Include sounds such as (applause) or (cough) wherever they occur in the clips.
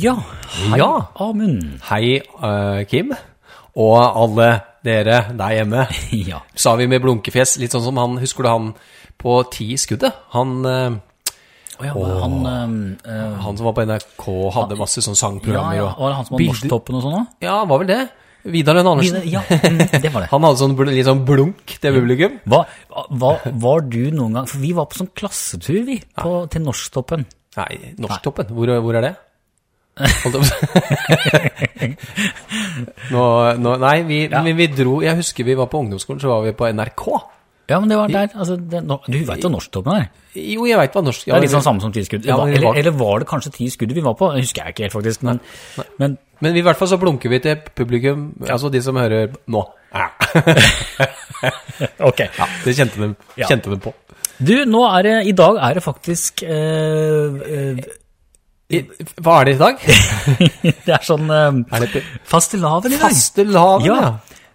Ja, hei Ja. Amund. Hei, uh, Kim. Og alle dere der hjemme. (laughs) Ja. Sa vi med blunkefjes, litt sånn som han, husker du han på Ti skuddet? Han, eh, Å ja, og han, øh, han som var på NRK, hadde masse sånne sangprogrammer. ja, og var det han som var Norsktoppen og sånn da? Ja, var vel det. Vidar Lønn Andersen. Ja, mm, det var det. (laughs) Han hadde sånn, litt sånn blunk til publikum. Hva, hva, var du noen gang, for vi var på sånn klassetur vi, på, til Norsktoppen. Nei, Norsktoppen. Hvor, hvor er det? (laughs) (laughs) Nå, nå, nei, vi, Ja. men vi dro Jeg husker vi var på ungdomsskolen, så var vi på NRK. Ja, men det var der, altså, det, no, du vet jo Norsktoppen er. Jo, jeg veit hva norsk Det er litt sånn samme som ti skudd. Ja, eller, var- eller var det kanskje ti skudd vi var på? Det husker jeg ikke helt faktisk, men, men Men i hvert fall så blunker vi til publikum, altså de som hører nå. (laughs) Ok. ja det kjente de, Ja. kjente de på. Du, nå er det, i dag er det faktisk, øh, øh, I, hva er det i dag? (laughs) det er sånn øh, Er det fastelavn i dag. fastelavn? Ja. Ja.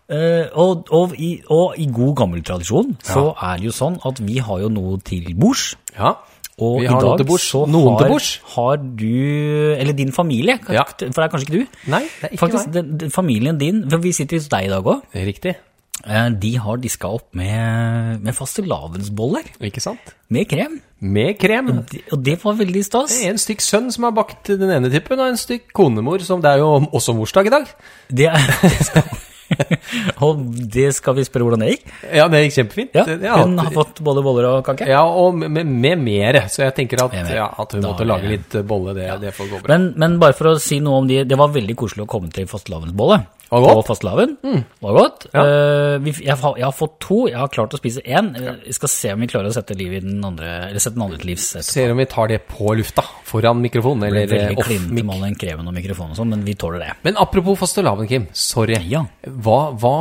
Eh, og, og, i, og i god gammel tradisjon så er det jo sånn at vi har jo noe til bords. ja. Og Vi i dag så har, har du, eller din familie, Ja. for det er kanskje ikke du? Nei, det er ikke Faktisk, den, den, familien din, for vi sitter hos deg i dag også. Riktig. Uh, de har diska opp med, med fastelavnsboller, Ikke sant? med krem. Med krem. Det- Og det var veldig stas. Det er en stykk sønn som har bakt den ene typen, og en stykk konemor, som det er jo også morsdag i dag. Det, er, det (laughs) skal, (laughs) og det skal vi spørre hvordan det gikk. Ja, det gikk kjempefint. Ja, hun har fått både boller og kake. Ja, og med, med, mer. Så jeg tenker at, ja, at hun Da måtte lage litt bolle, det, det får gå bra. Men, men bare for å si noe om de, det var veldig koselig å komme til fastelavnsbolle. På fastelavn. Var godt. Ja. Uh, jeg, har- jeg har fått to, jeg har klart å spise én. Vi Jeg skal se om vi klarer å sette, liv i den andre, eller sette den andre til livs etterpå. Ser om vi tar det på lufta, foran mikrofonen, eller eh, veldig off-mic. med all den kremen og mikrofonen og sånn, men vi tåler det. Men apropos fastelavn, Kim. Sorry. Ja. Hva, hva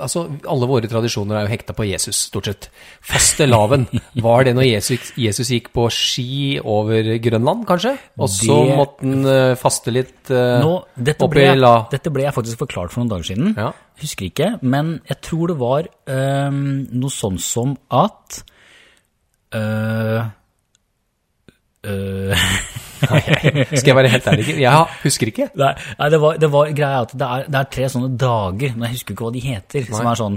Altså, alle våre tradisjoner er jo hekta på Jesus, stort sett. Fastelavn. (laughs) Var det når Jesus, Jesus gikk på ski over Grønland, kanskje? Og så måtte han eh, faste litt eh, Nå, dette, ble, la... dette ble jeg faktisk forklart for noen dager siden. Ja. Husker ikke, men jeg tror det var uh, noe sånn som at uh, Skal jeg være helt ærlig, Jeg husker ikke. (laughs) Nei, nei det, var, det var greia at det er, det er tre sånne dager, men jeg husker ikke hva de heter, som er sånn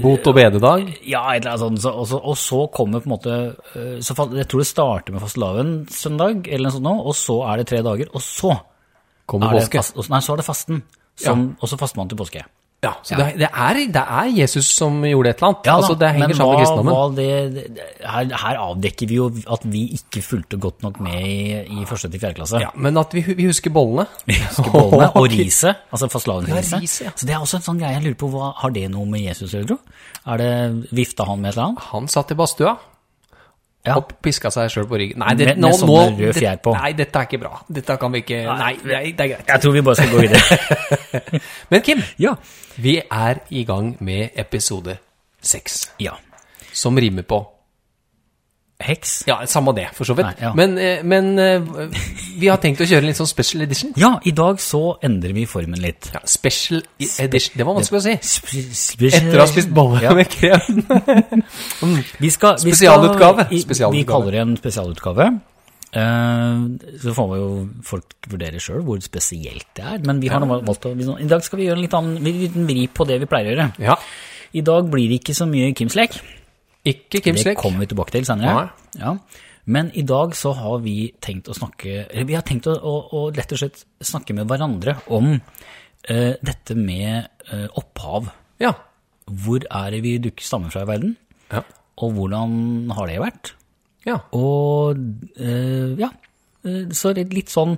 Bot og bededag. Ja, et eller annet sånt. Og, så, og så kommer på en måte så, Jeg tror det starter med fastelavn søndag, eller noe sånt og så er det tre dager, og så Kommer er påske. fast, Nei, så er det fasten. Som, Og så faster man til påske. Ja, så Det, det, er, det er Jesus som gjorde et eller annet. Ja, altså, det henger sammen med kristendommen. det, det, her, her avdekker vi jo at vi ikke fulgte godt nok med i, i første til fjerde klasse. Ja, men at vi, vi husker bollene. Husker bollene (laughs) og riset, altså fastelavnsriset. Ja. Så det er også en sånn greie jeg lurer på, hva, har det noe med Jesus å gjøre, tro? Det, vifta han med et eller annet? Han satt i badstua Ja. og piska seg sjøl på ryggen. Nei, det, Med- nå, med sånne nå- fjær på. Nei, dette er ikke bra. Dette kan vi ikke Nei, nei det er greit. Jeg tror vi bare skal gå videre. (laughs) Men Kim, (laughs) ja. vi er i gang med episode seks, ja. som rimer på Heks? Ja, samme det, for så vidt. Nei, ja. Men, eh, men eh, vi har tenkt å kjøre en litt sånn special edition. Ja, i dag så endrer vi formen litt. Ja, special edition. Det var vanskelig å si. Etter å ha spist bolle Ja. med krem. Vi skal, vi Spesialutgave. Skal, Spesialutgave. Vi kaller det en spesialutgave. Eh, så får vi jo folk vurdere sjøl hvor spesielt det er. Men vi har valgt å I dag skal vi gjøre en litt annen en liten vri på det vi pleier å gjøre. Ja. I dag blir det ikke så mye Kims-lek. Ikke Kim Det kommer vi tilbake til senere. Ja. Men i dag så har vi tenkt å snakke eller Vi har tenkt å, å, å rett og slett snakke med hverandre om uh, dette med uh, opphav. Ja. Hvor er det vi dukker stammer fra i verden? Ja. Og hvordan har det vært? ja. Og uh, ja, så litt sånn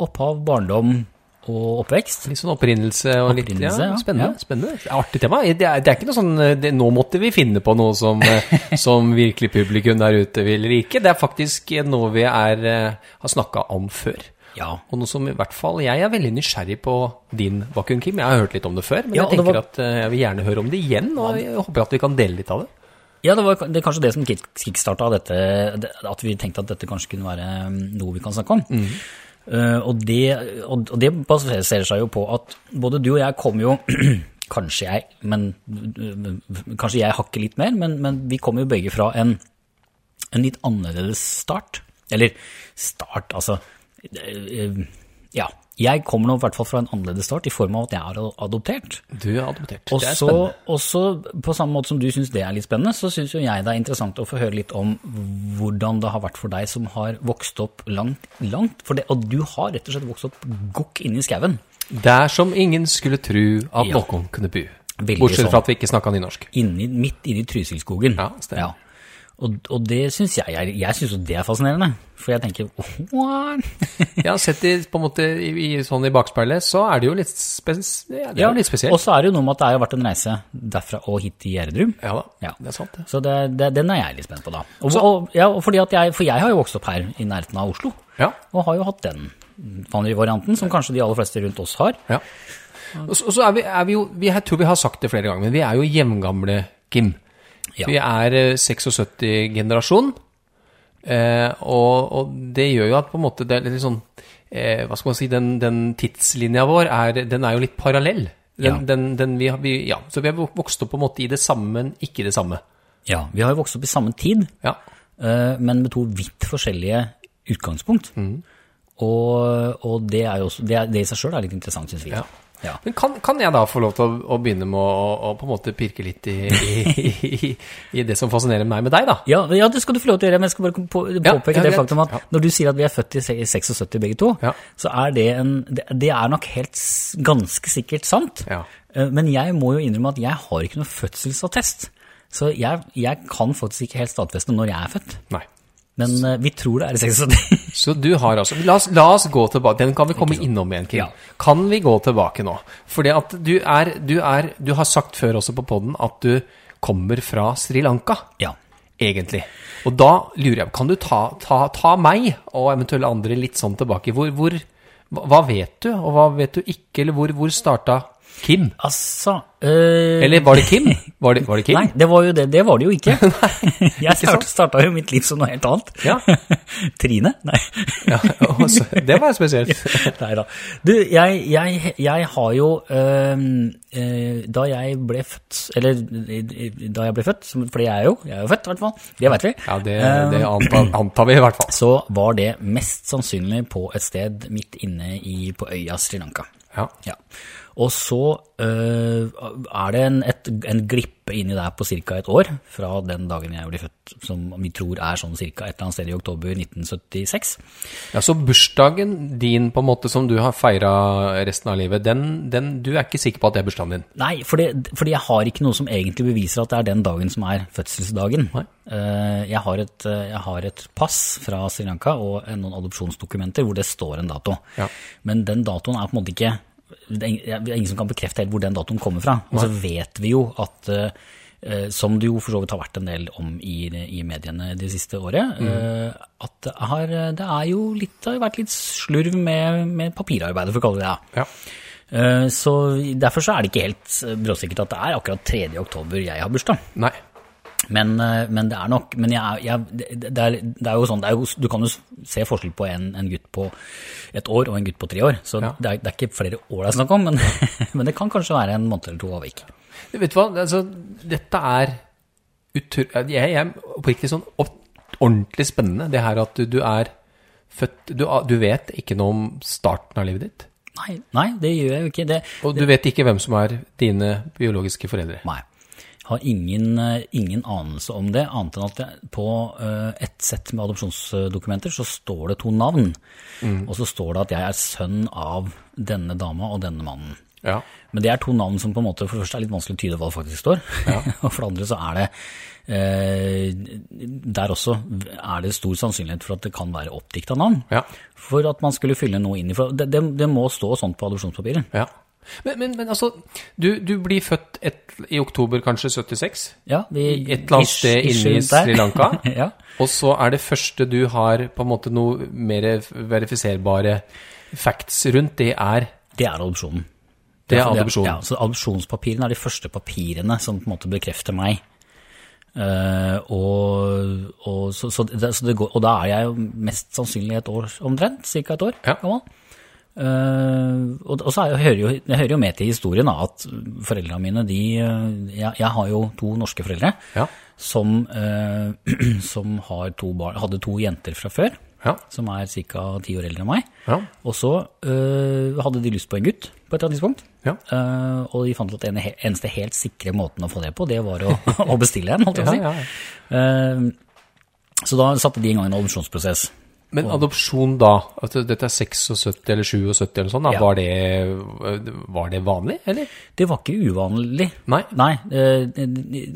opphav, barndom og oppvekst. Litt sånn opprinnelse og litt Opprinnelse, ja. Spennende. Ja. spennende. Artig tema. Det er, det er ikke noe sånn det, Nå måtte vi finne på noe som, (laughs) som virkelig publikum der ute vil like. Det er faktisk noe vi er, eh, har snakka om før. Ja. Og noe som i hvert fall Jeg er veldig nysgjerrig på din bakgrunn, Kim. Jeg har hørt litt om det før, men Ja, jeg tenker var- at eh, jeg vil gjerne høre om det igjen. Og jeg håper at vi kan dele litt av det. Ja, det var det er kanskje det som kick- kickstarta dette, at vi tenkte at dette kanskje kunne være mm, noe vi kan snakke om. Eh, og, det, og, det baserer seg jo på at både du og jeg kommer jo (clears throat) Kanskje jeg, men kanskje jeg hakker litt mer, men, men vi kommer jo begge fra en, en litt annerledes start. Eller start, altså eh, Ja. Jeg kommer nå i hvert fall fra en annerledes start i form av at jeg er adoptert. Du er adoptert. også, det er spennende. Og så, på samme måte som du syns det er litt spennende, så syns jo jeg det er interessant å få høre litt om hvordan det har vært for deg som har vokst opp langt, langt for det, Og du har rett og slett vokst opp gokk inne i skauen. Der som ingen skulle tru at Ja. noen kunne bu. Bortsett sånn. fra at vi ikke snakka nynorsk. Inni, midt inni i Trysilskogen. Ja, stemmer. Og, og det syns jeg jeg, Jeg syns jo det er fascinerende. For jeg tenker what? Ja, sett i, på en måte i, i, sånn i bakspeilet, så er det jo litt, spes ja, det ja, litt spesielt. Og så er det jo noe med at det har vært en reise derfra og hit til Gjerdrum. ja da, Ja. det er sant det. Så det, det, den er jeg litt spent på, da. Og, og, ja, jeg, for jeg har jo vokst opp her i nærheten av Oslo. Ja, Og har jo hatt den varianten, som kanskje de aller fleste rundt oss har. ja. Og så, er, vi, er vi jo, vi, jeg tror vi har sagt det flere ganger, men vi er jo jevngamle, Kim. Ja. Vi er eh, 76-generasjon, eh, og, og det gjør jo at på en måte det er litt sånn, eh, hva skal man si, den, den tidslinja vår er, den er jo litt parallell. Den, Ja. den, den vi, vi, ja, så vi har vokst opp på en måte i det samme, men ikke det samme. Ja, vi har jo vokst opp i samme tid, Ja, eh, men med to vidt forskjellige utgangspunkt. Og, og det, er jo også, det, er, det i seg sjøl er litt interessant, syns vi. Ja. Ja. Men kan, kan jeg da få lov til å, å begynne med å, å på en måte pirke litt i, i, i, i det som fascinerer meg med deg, da? Ja, ja, det skal du få lov til å gjøre, men jeg skal bare på, påpeke ja, det faktum at når du sier at vi er født i 76 begge to, så er det en det, er nok helt ganske sikkert sant. Ja. Eh, Men jeg må jo innrømme at jeg har ikke noe fødselsattest. Så jeg, jeg kan faktisk ikke helt stadfeste når jeg er født. Nei. Men uh, vi tror det er i 76. (laughs) Så du har altså La oss, la oss gå tilbake. Den kan vi komme innom igjen, Kim. Ja. Kan vi gå tilbake nå? Fordi at du er, du er Du har sagt før også på poden at du kommer fra Sri Lanka, ja. egentlig. Og da lurer jeg Kan du ta, ta, ta meg og eventuelle andre litt sånn tilbake? Hvor, hvor hva- vet du, og hva vet du ikke? Eller hvor, hvor starta Kim? Altså øh... Eller var det Kim? (laughs) Var det, var det Kim? Nei, det var det. Det var det jo ikke. (laughs) (laughs) jeg start, starta jo mitt liv som noe helt annet. Ja. Trine? Nei. Ja, også, det var spesielt. Nei da. Du, jeg, jeg, jeg har jo øh, øh, Da jeg ble født Eller øh, da jeg ble født, fordi jeg er jo jeg er jo født, i hvert fall. Det vet vi. Ja, det, det antar, antar vi i hvert fall. (clears throat) så var det mest sannsynlig på et sted midt inne i, på øya Sri Lanka. Ja. Ja. Og så øh, er det en, et, en glippe inni der på ca. et år fra den dagen jeg ble født, som vi tror er sånn ca. et eller annet sted i oktober 1976. Ja, Så bursdagen din, på en måte som du har feira resten av livet, den, den, du er ikke sikker på at det er bursdagen din? Nei, fordi, fordi jeg har ikke noe som egentlig beviser at det er den dagen som er fødselsdagen. Eh, Jeg har, et, eh, jeg har et pass fra Sri Lanka og eh, noen adopsjonsdokumenter hvor det står en dato. Ja. Men den datoen er på en måte ikke Det er ingen som kan bekrefte helt hvor den datoen kommer fra. Og så vet vi jo at eh, eh, som det jo for så vidt har vært en del om i, i mediene det siste året, Mm. at det, har, det er jo litt, det har vært litt slurv med, med papirarbeidet, for å kalle det det. Ja. Eh, Så derfor så er det ikke helt eh, bråsikkert at det er akkurat 3. oktober jeg har bursdag. Nei. Men, eh, men det er nok Men jeg, jeg, det, er, det er jo sånn er jo, Du kan jo se forskjell på en, en gutt på et år og en gutt på tre år. Så Ja. det, er, det er ikke flere år det er snakk om, men, (laughs) men det kan kanskje være en måned eller to avvik. Vet du hva, altså, dette er utr... Jeg, jeg er oppriktig sånn ordentlig spennende, det her at du, du er født du, du vet ikke noe om starten av livet ditt. Nei, nei det gjør jeg jo ikke. Det, Og du vet ikke hvem som er dine biologiske foreldre. Nei. Har ingen, eh, ingen anelse om det, annet enn at på et ett sett med adopsjonsdokumenter så står det to navn. Og så står det at jeg er sønn av denne dama og denne mannen. Ja. Men det er to navn som på en måte for det første er litt vanskelig å tyde hva det faktisk står. (laughs) og for det andre så er det eh, Der også er det stor sannsynlighet for at det kan være oppdikta navn. Ja. For at man skulle fylle noe inn i. For det, det, det må stå sånn på adopsjonspapiret. Men, men, men altså, du, du blir født et, i oktober kanskje 76, Ja, vi, et eller annet sted inne i. Sri Lanka. (laughs) ja. Og så er det første du har på en måte noe mer verifiserbare facts rundt, det er Det er adopsjonen. Det er adopsjonen. Ja, så adopsjonspapirene er de første papirene som på en måte bekrefter meg. Uh, og, og, så, så, det, så det går, og da er jeg jo mest sannsynlig et år omtrent, ca. et år Ja. gammel. Eh, og, og så er, jeg, hører jo, jeg hører jo med til historien da, at foreldrene mine de, eh, jeg, jeg har jo to norske foreldre Ja. som, uh, (clears throat) som har to barn, hadde to jenter fra før, Ja. som er ca. ti år eldre enn meg. Ja. Og så uh, hadde de lyst på en gutt på et eller annet tidspunkt. Ja. Og de fant ut at den eneste helt sikre måten å få det på, det var å, (laughs) å bestille en, holdt jeg på å si. Ja, ja, så da satte de i gang en adopsjonsprosess. Men adopsjon da, at dette er 76 eller 77 eller sånn, Ja. var, det, var det vanlig, eller? Det var ikke uvanlig. Nei. Nei, eh, det,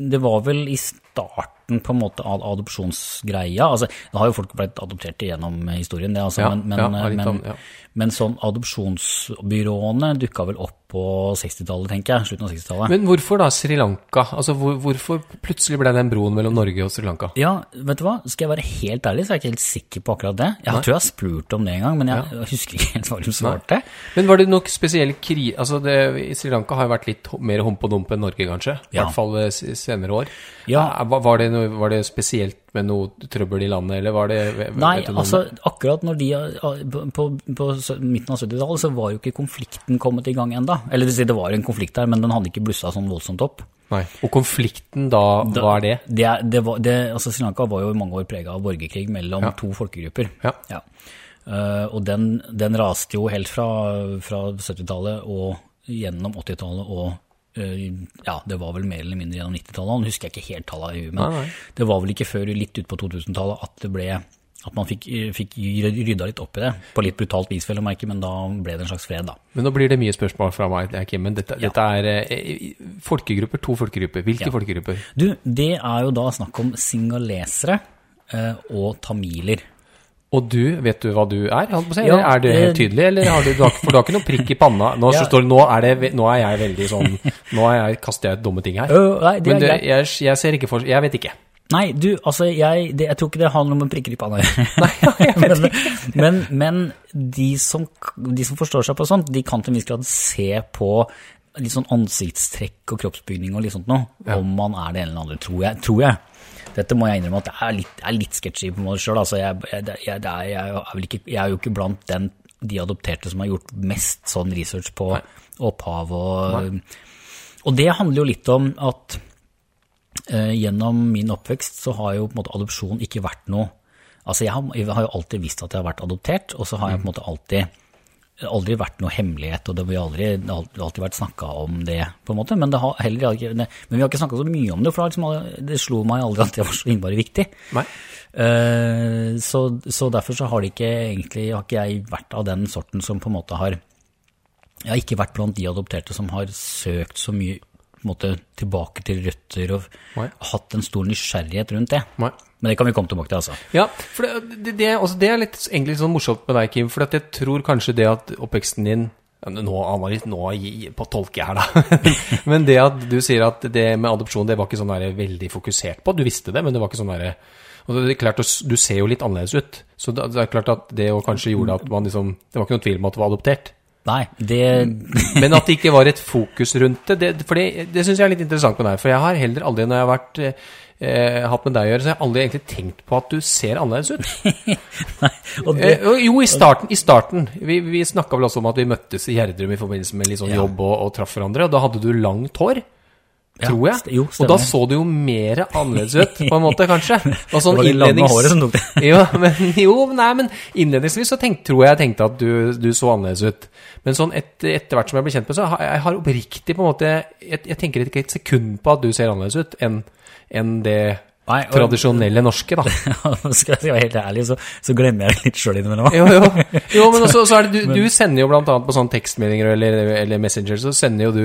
det var vel i starten på en måte av adopsjonsgreia. Altså, det har jo folk blitt adoptert gjennom historien, det, altså, Ja, men, men, ja, men, ja. men sånn adopsjonsbyråene dukka vel opp på 60-tallet, tenker jeg. Slutten av 60-tallet. Men hvorfor da Sri Lanka? Altså, hvor, hvorfor plutselig ble den broen mellom Norge og Sri Lanka? Ja, vet du hva? Skal jeg være helt ærlig, så er jeg ikke helt sikker på akkurat det. Jeg tror jeg har spurt om det en gang, men jeg husker ikke helt hva de svarte. Men var det nok spesiell kri... Altså, det, i Sri Lanka har jo vært litt mer hump og dump enn Norge, kanskje? I hvert fall eh, senere år. Ja. Eh, Var, det noe, var det spesielt med noe trøbbel i landet, eller var det Nei, altså akkurat når de På, på, midten av 70-tallet så var jo ikke konflikten kommet i gang enda. Eller det, var en konflikt der, men den hadde ikke blussa sånn voldsomt opp. Nei. Og konflikten da, hva er det? Det, det var, det, altså Sri Lanka var jo i mange år prega av borgerkrig mellom Ja. to folkegrupper. Ja. Eh, og den, den raste jo helt fra, fra 70-tallet og gjennom 80-tallet og ja, det var vel mer eller mindre gjennom 90-tallet. Nå husker jeg ikke helt tallene i huet, men Nei, nei. det var vel ikke før litt ut på 2000-tallet at det ble at man fikk, fikk rydda litt opp i det. På litt brutalt vis, vel å merke, men da ble det en slags fred, da. Men nå blir det mye spørsmål fra meg, Kim, men dette, Ja. dette er eh, folkegrupper, to folkegrupper. Hvilke Ja. folkegrupper? Du, det er jo da snakk om singalesere eh, og tamiler. Og du, vet du hva du er? Ja, er det helt tydelig, eller har du, du har, for du har ikke noe prikk i panna? Nå, (laughs) Ja. står nå, er det, nå er jeg veldig sånn Nå jeg, kaster jeg dumme ting her. Uh, nei, det Men det, jeg, jeg ser ikke for Jeg vet ikke. Nei, du, altså, jeg, det, jeg tror ikke det handler om en prikker i panna å gjøre. (laughs) (laughs) men, men, men de, som, de som forstår seg på sånt, de kan til en viss grad se på litt sånn ansiktstrekk og kroppsbygning og litt sånt noe, om man er det ene eller andre, tror jeg. Tror jeg. Dette må jeg innrømme at det er litt, er litt sketchy på meg sjøl. Altså, jeg, jeg, jeg, er- jeg, er ikke- jeg er jo ikke blant den, de adopterte som har gjort mest sånn research på opphav og Og det handler jo litt om at uh, gjennom min oppvekst så har jo på en måte adopsjon ikke vært noe Altså jeg har, jeg har jo alltid visst at jeg har vært adoptert, og så har jeg på en måte alltid aldri vært noe hemmelighet, og det har aldri, alltid vært snakka om det, på en måte. Men, det har heller men vi har ikke snakka så mye om det, for liksom, det slo meg aldri at det var så innmari viktig. Eh, så, så derfor så har det ikke egentlig, har ikke jeg vært av den sorten som på en måte har Jeg har ikke vært blant de adopterte som har søkt så mye måte, tilbake til røtter og Nei. hatt en stor nysgjerrighet rundt det. Nei. Men det kan vi komme tilbake til, altså. Ja, for det, det, det, altså det er litt, egentlig litt sånn morsomt med deg, Kim. For jeg tror kanskje det at oppveksten din nå, Anna, nå på tolker jeg her, da. (laughs) men det at du sier at det med adopsjon det var ikke sånn der veldig fokusert på. Du visste det, men det var ikke sånn derre og det er klart, Du ser jo litt annerledes ut. Så det det er klart at det jo kanskje gjorde at man liksom Det var ikke noen tvil om at du var adoptert. Nei, det (laughs) Men at det ikke var et fokus rundt det, det for det, det syns jeg er litt interessant med deg. For jeg har heller aldri, når jeg har vært, eh, hatt med deg å gjøre, så har aldri egentlig tenkt på at du ser annerledes ut. (laughs) Og det, Eh, jo, i starten. i starten. Vi, vi snakka vel også om at vi møttes i Gjerdrum i forbindelse med litt sånn Ja. jobb og, og traff hverandre. Og da hadde du langt hår, Ja, tror jeg. jo, og da så du jo mer annerledes ut, på en måte, kanskje. (laughs) Og sånn Det var det lange håret som tok det. (laughs) jo, men, jo, nei, men innledningsvis så tenk, tror jeg jeg tenkte at du, du så annerledes ut. Men sånn et, etter hvert som jeg ble kjent med så har jeg har oppriktig på en måte Jeg, jeg tenker ikke et sekund på at du ser annerledes ut enn enn det Nei, og- tradisjonelle norske, da. (laughs) skal jeg være helt ærlig, så, så glemmer jeg det litt sjøl innimellom. Jo, jo. jo men også, så er det, du, (laughs) du sender jo blant annet på sånne tekstmeldinger eller, eller Messenger, så sender jo du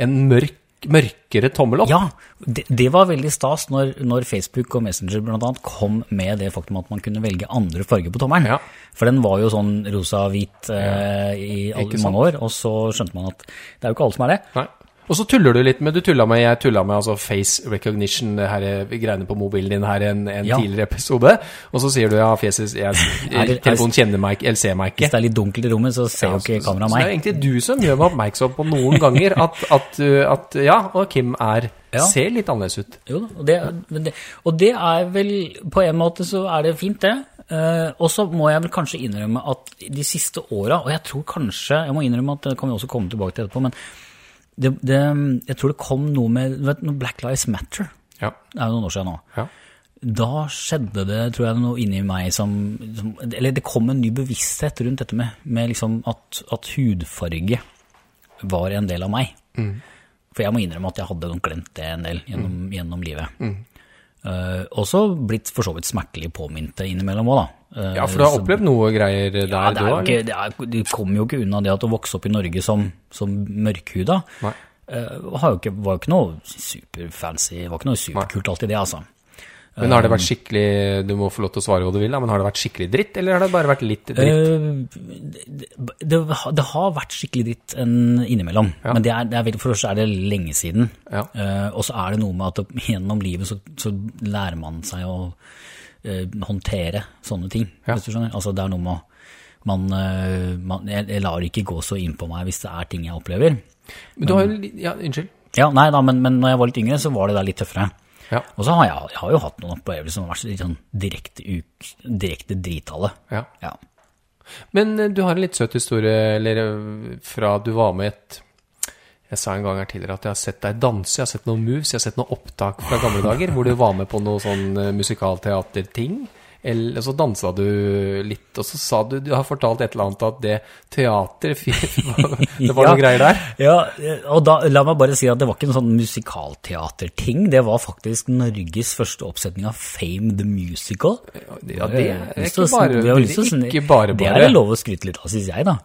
en mørk, mørkere tommel opp. Ja, det, det var veldig stas når, når Facebook og Messenger blant annet kom med det faktum at man kunne velge andre farger på tommelen. Ja. For den var jo sånn rosa-hvit eh, i alle, mange år, og så skjønte man at det er jo ikke alle som er det. Nei. Og så tuller du litt med Du tulla med Jeg tulla med altså face recognition, det her eh, greiene på mobilen din her en, en Ja. tidligere episode. Og så sier du ja, fjeset (laughs) Telefonen kjenner meg eller ser meg ikke. Hvis det er litt dunkelt i rommet, så ser jo ikke meg. så det er egentlig du som gjør meg oppmerksom på noen ganger at, at, uh, at ja, og Kim er Ja. ser litt annerledes ut. Jo da, og det, og det er vel På en måte så er det fint, det. Eh, og så må jeg vel kanskje innrømme at de siste åra, og jeg tror kanskje Jeg må innrømme at det kan vi også komme tilbake til etterpå, men det, det, jeg tror det kom noe med vet, noe Black Lives Matter. Ja. Det er jo noen år siden nå. ja. Da skjedde det, tror jeg, noe inni meg som, som Eller det kom en ny bevissthet rundt dette med, med liksom at, at hudfarge var en del av meg. For jeg må innrømme at jeg hadde glemt det en del gjennom, gjennom livet. Uh, også blitt for så vidt smertelig påminnet innimellom òg, da. Uh, ja, for du har opplevd noe greier der, ja, det er du ikke, det er, kommer jo ikke unna det at å vokse opp i Norge som, som mørkhuda. Nei. Uh, har jo ikke, var ikke noe superfancy, var ikke noe superkult alltid det, altså. Men har det vært skikkelig Du må få lov til å svare hva du vil, da, men har det vært skikkelig dritt, eller har det bare vært litt dritt? Eh, det, det, har vært skikkelig dritt en innimellom, Ja. men det er, det er, for det er det lenge siden. Ja. Eh, og så er det noe med at gjennom livet så, så lærer man seg å eh, håndtere sånne ting. Ja. Hvis du skjønner? Altså det er noe med å- man, eh, man jeg, lar ikke gå så inn på meg hvis det er ting jeg opplever. Men du har jo Ja, unnskyld. Ja, nei da, men, men når jeg var litt yngre, så var det der litt tøffere. Ja. Og så har jeg, jeg har jo hatt noen opplevelser som har vært litt sånn direkte, uk, direkte drithale. ja. Ja. Men eh, du har en litt søt historie, eller fra du var med et Jeg sa en gang her tidligere at jeg har sett deg danse, jeg har sett noen moves, jeg har sett noen opptak fra gamle dager hvor du var med på noe sånn eh, musikalteaterting. Eller så dansa du litt, og så sa du Du har fortalt et eller annet at det teater (laughs) Det var Ja. noe greier der? Ja, og da, la meg bare si at det var ikke en sånn musikalteaterting. Det var faktisk Norges første oppsetning av Fame the Musical. Ja, det er lyst ikke bare lyst det ikke bare Det er bare. det lov å skryte litt av, syns jeg, da.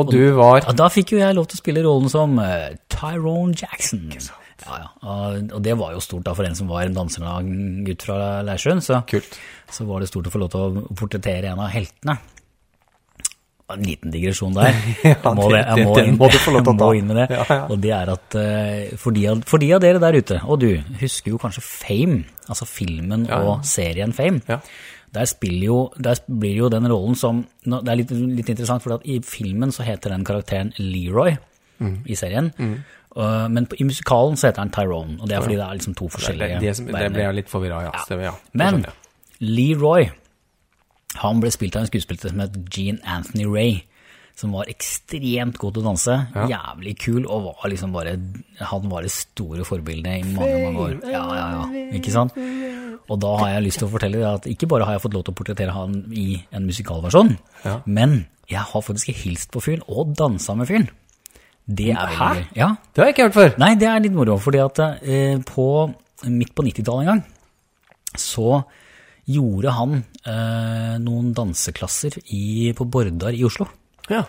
Og du var Ja, da fikk jo jeg lov til å spille rollen som uh, Tyrone Jackson. Ja, ja. Og det var jo stort da for en som var en dansende gutt fra Leirsund. Så, så var det stort å få lov til å portrettere en av heltene. En liten digresjon der. (laughs) Jeg må, det- jeg må, inn, (laughs) jeg må inn med det. Og det er at eh, for de, av, for de av dere der ute, og du, husker jo kanskje Fame, altså filmen og serien Fame. Ja. Der, jo, der blir jo den rollen som Det er litt, litt interessant, for i filmen så heter den karakteren Leroy Mm. i serien. Uh, men i musikalen så heter han Tyrone, og det er fordi det er liksom to Det, forskjellige det, som- det ble jeg litt forvirra ja. Stemmer, ja. Men. Leroy, han ble spilt av en skuespiller som het Gene Anthony Ray, som var ekstremt god til å danse, Ja. jævlig kul, og var liksom bare, han var det store forbildet i mange, mange år. Ja, ja, ja, ikke sant? Og da har jeg lyst til å fortelle deg at ikke bare har jeg fått lov til å portrettere han i en musikalversjon, Ja. men jeg har faktisk hilst på fyren og dansa med fyren. Det er veldig Hæ? gøy. Ja, Det har jeg ikke hørt før. Nei, det er litt moro, fordi at eh, på, midt på 90-tallet en gang, så gjorde han eh, noen danseklasser i, på Bordar i Oslo. Ja.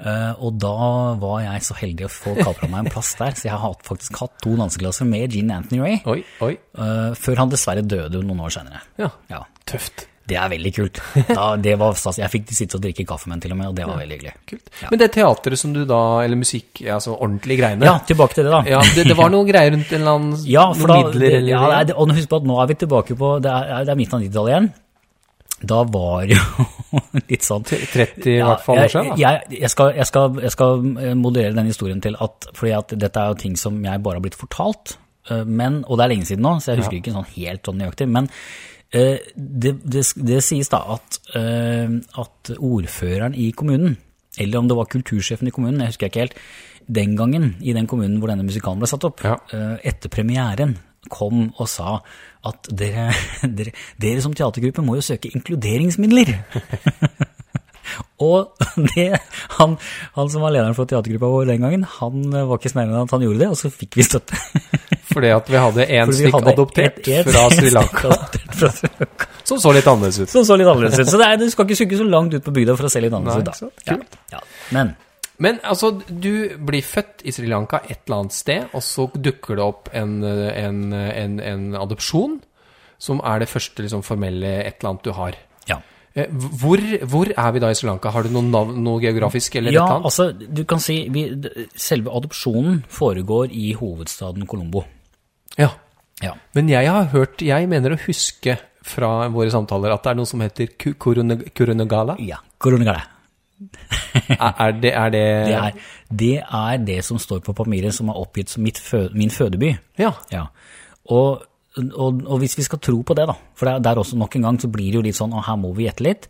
Eh, og da var jeg så heldig å få kapra meg en plass der, så jeg har hatt- faktisk hatt to danseklasser med Gene Anthony Ray, Oi, oi. eh, før han dessverre døde noen år senere. Ja. Ja, Tøft. Det er veldig kult. Da, det var stas. Jeg fikk sitte og drikke kaffe med den til og med, og det var veldig hyggelig. Kult. Ja. Men det teateret som du da, eller musikk, altså ordentlige greiene Ja, tilbake til det da. Ja, det, det var noen greier rundt en eller annen (laughs) Ja, for da, midler eller ja, det og husk på at nå er vi tilbake på Det er, det er midten av 90-tallet igjen. Da var jo (laughs) litt sånn 30 i hvert fall år siden. Jeg, jeg, skal, jeg, skal, jeg skal eh, moderere den historien til at Fordi at dette er jo ting som jeg bare har blitt fortalt. eh, Men, og det er lenge siden nå, så jeg husker ikke sånn helt sånn nøyaktig. Men det, det, det sies da at, eh, at ordføreren i kommunen, eller om det var kultursjefen i kommunen, jeg husker ikke helt, den gangen i den kommunen hvor denne musikalen ble satt opp, Ja. eh, etter premieren kom og sa at dere, (laughs) dere, dere som teatergruppe må jo søke inkluderingsmidler. (laughs) og det, han, han som var lederen for teatergruppa vår den gangen, han eh, var ikke snillere enn at han gjorde det, og så fikk vi støtte. (laughs) Fordi at vi hadde en stikk stykk adoptert et- et fra Sri Lanka fra Sri Lanka. som så litt annerledes ut. Som så litt annerledes ut. Så det er, du skal ikke sukke så langt ut på bygda for å se litt annerledes Nei, ut. da. Ja, ja. Men Men altså, du blir født i Sri Lanka et eller annet sted, og så dukker det opp en, en, en, en adopsjon, som er det første liksom, formelle et eller annet du har. ja. Eh, Hvor, hvor er vi da i Sri Lanka? Har du noe navn, noe geografisk eller Ja, et annet? altså, du kan si vi, Selve adopsjonen foregår i hovedstaden Colombo. Ja. Ja. Men jeg har hørt, jeg mener å huske fra våre samtaler at det er noe som heter Ku- Kurune- Kurunegala. ja. Koronagale. (laughs) Er, er, det, er det, Det er, det er det som står på papiret som er oppgitt som mitt fø, min fødeby. Ja. Ja. Og, og, og hvis vi skal tro på det, da, for det er der også nok en gang så blir det jo litt sånn, og her må vi gjette litt,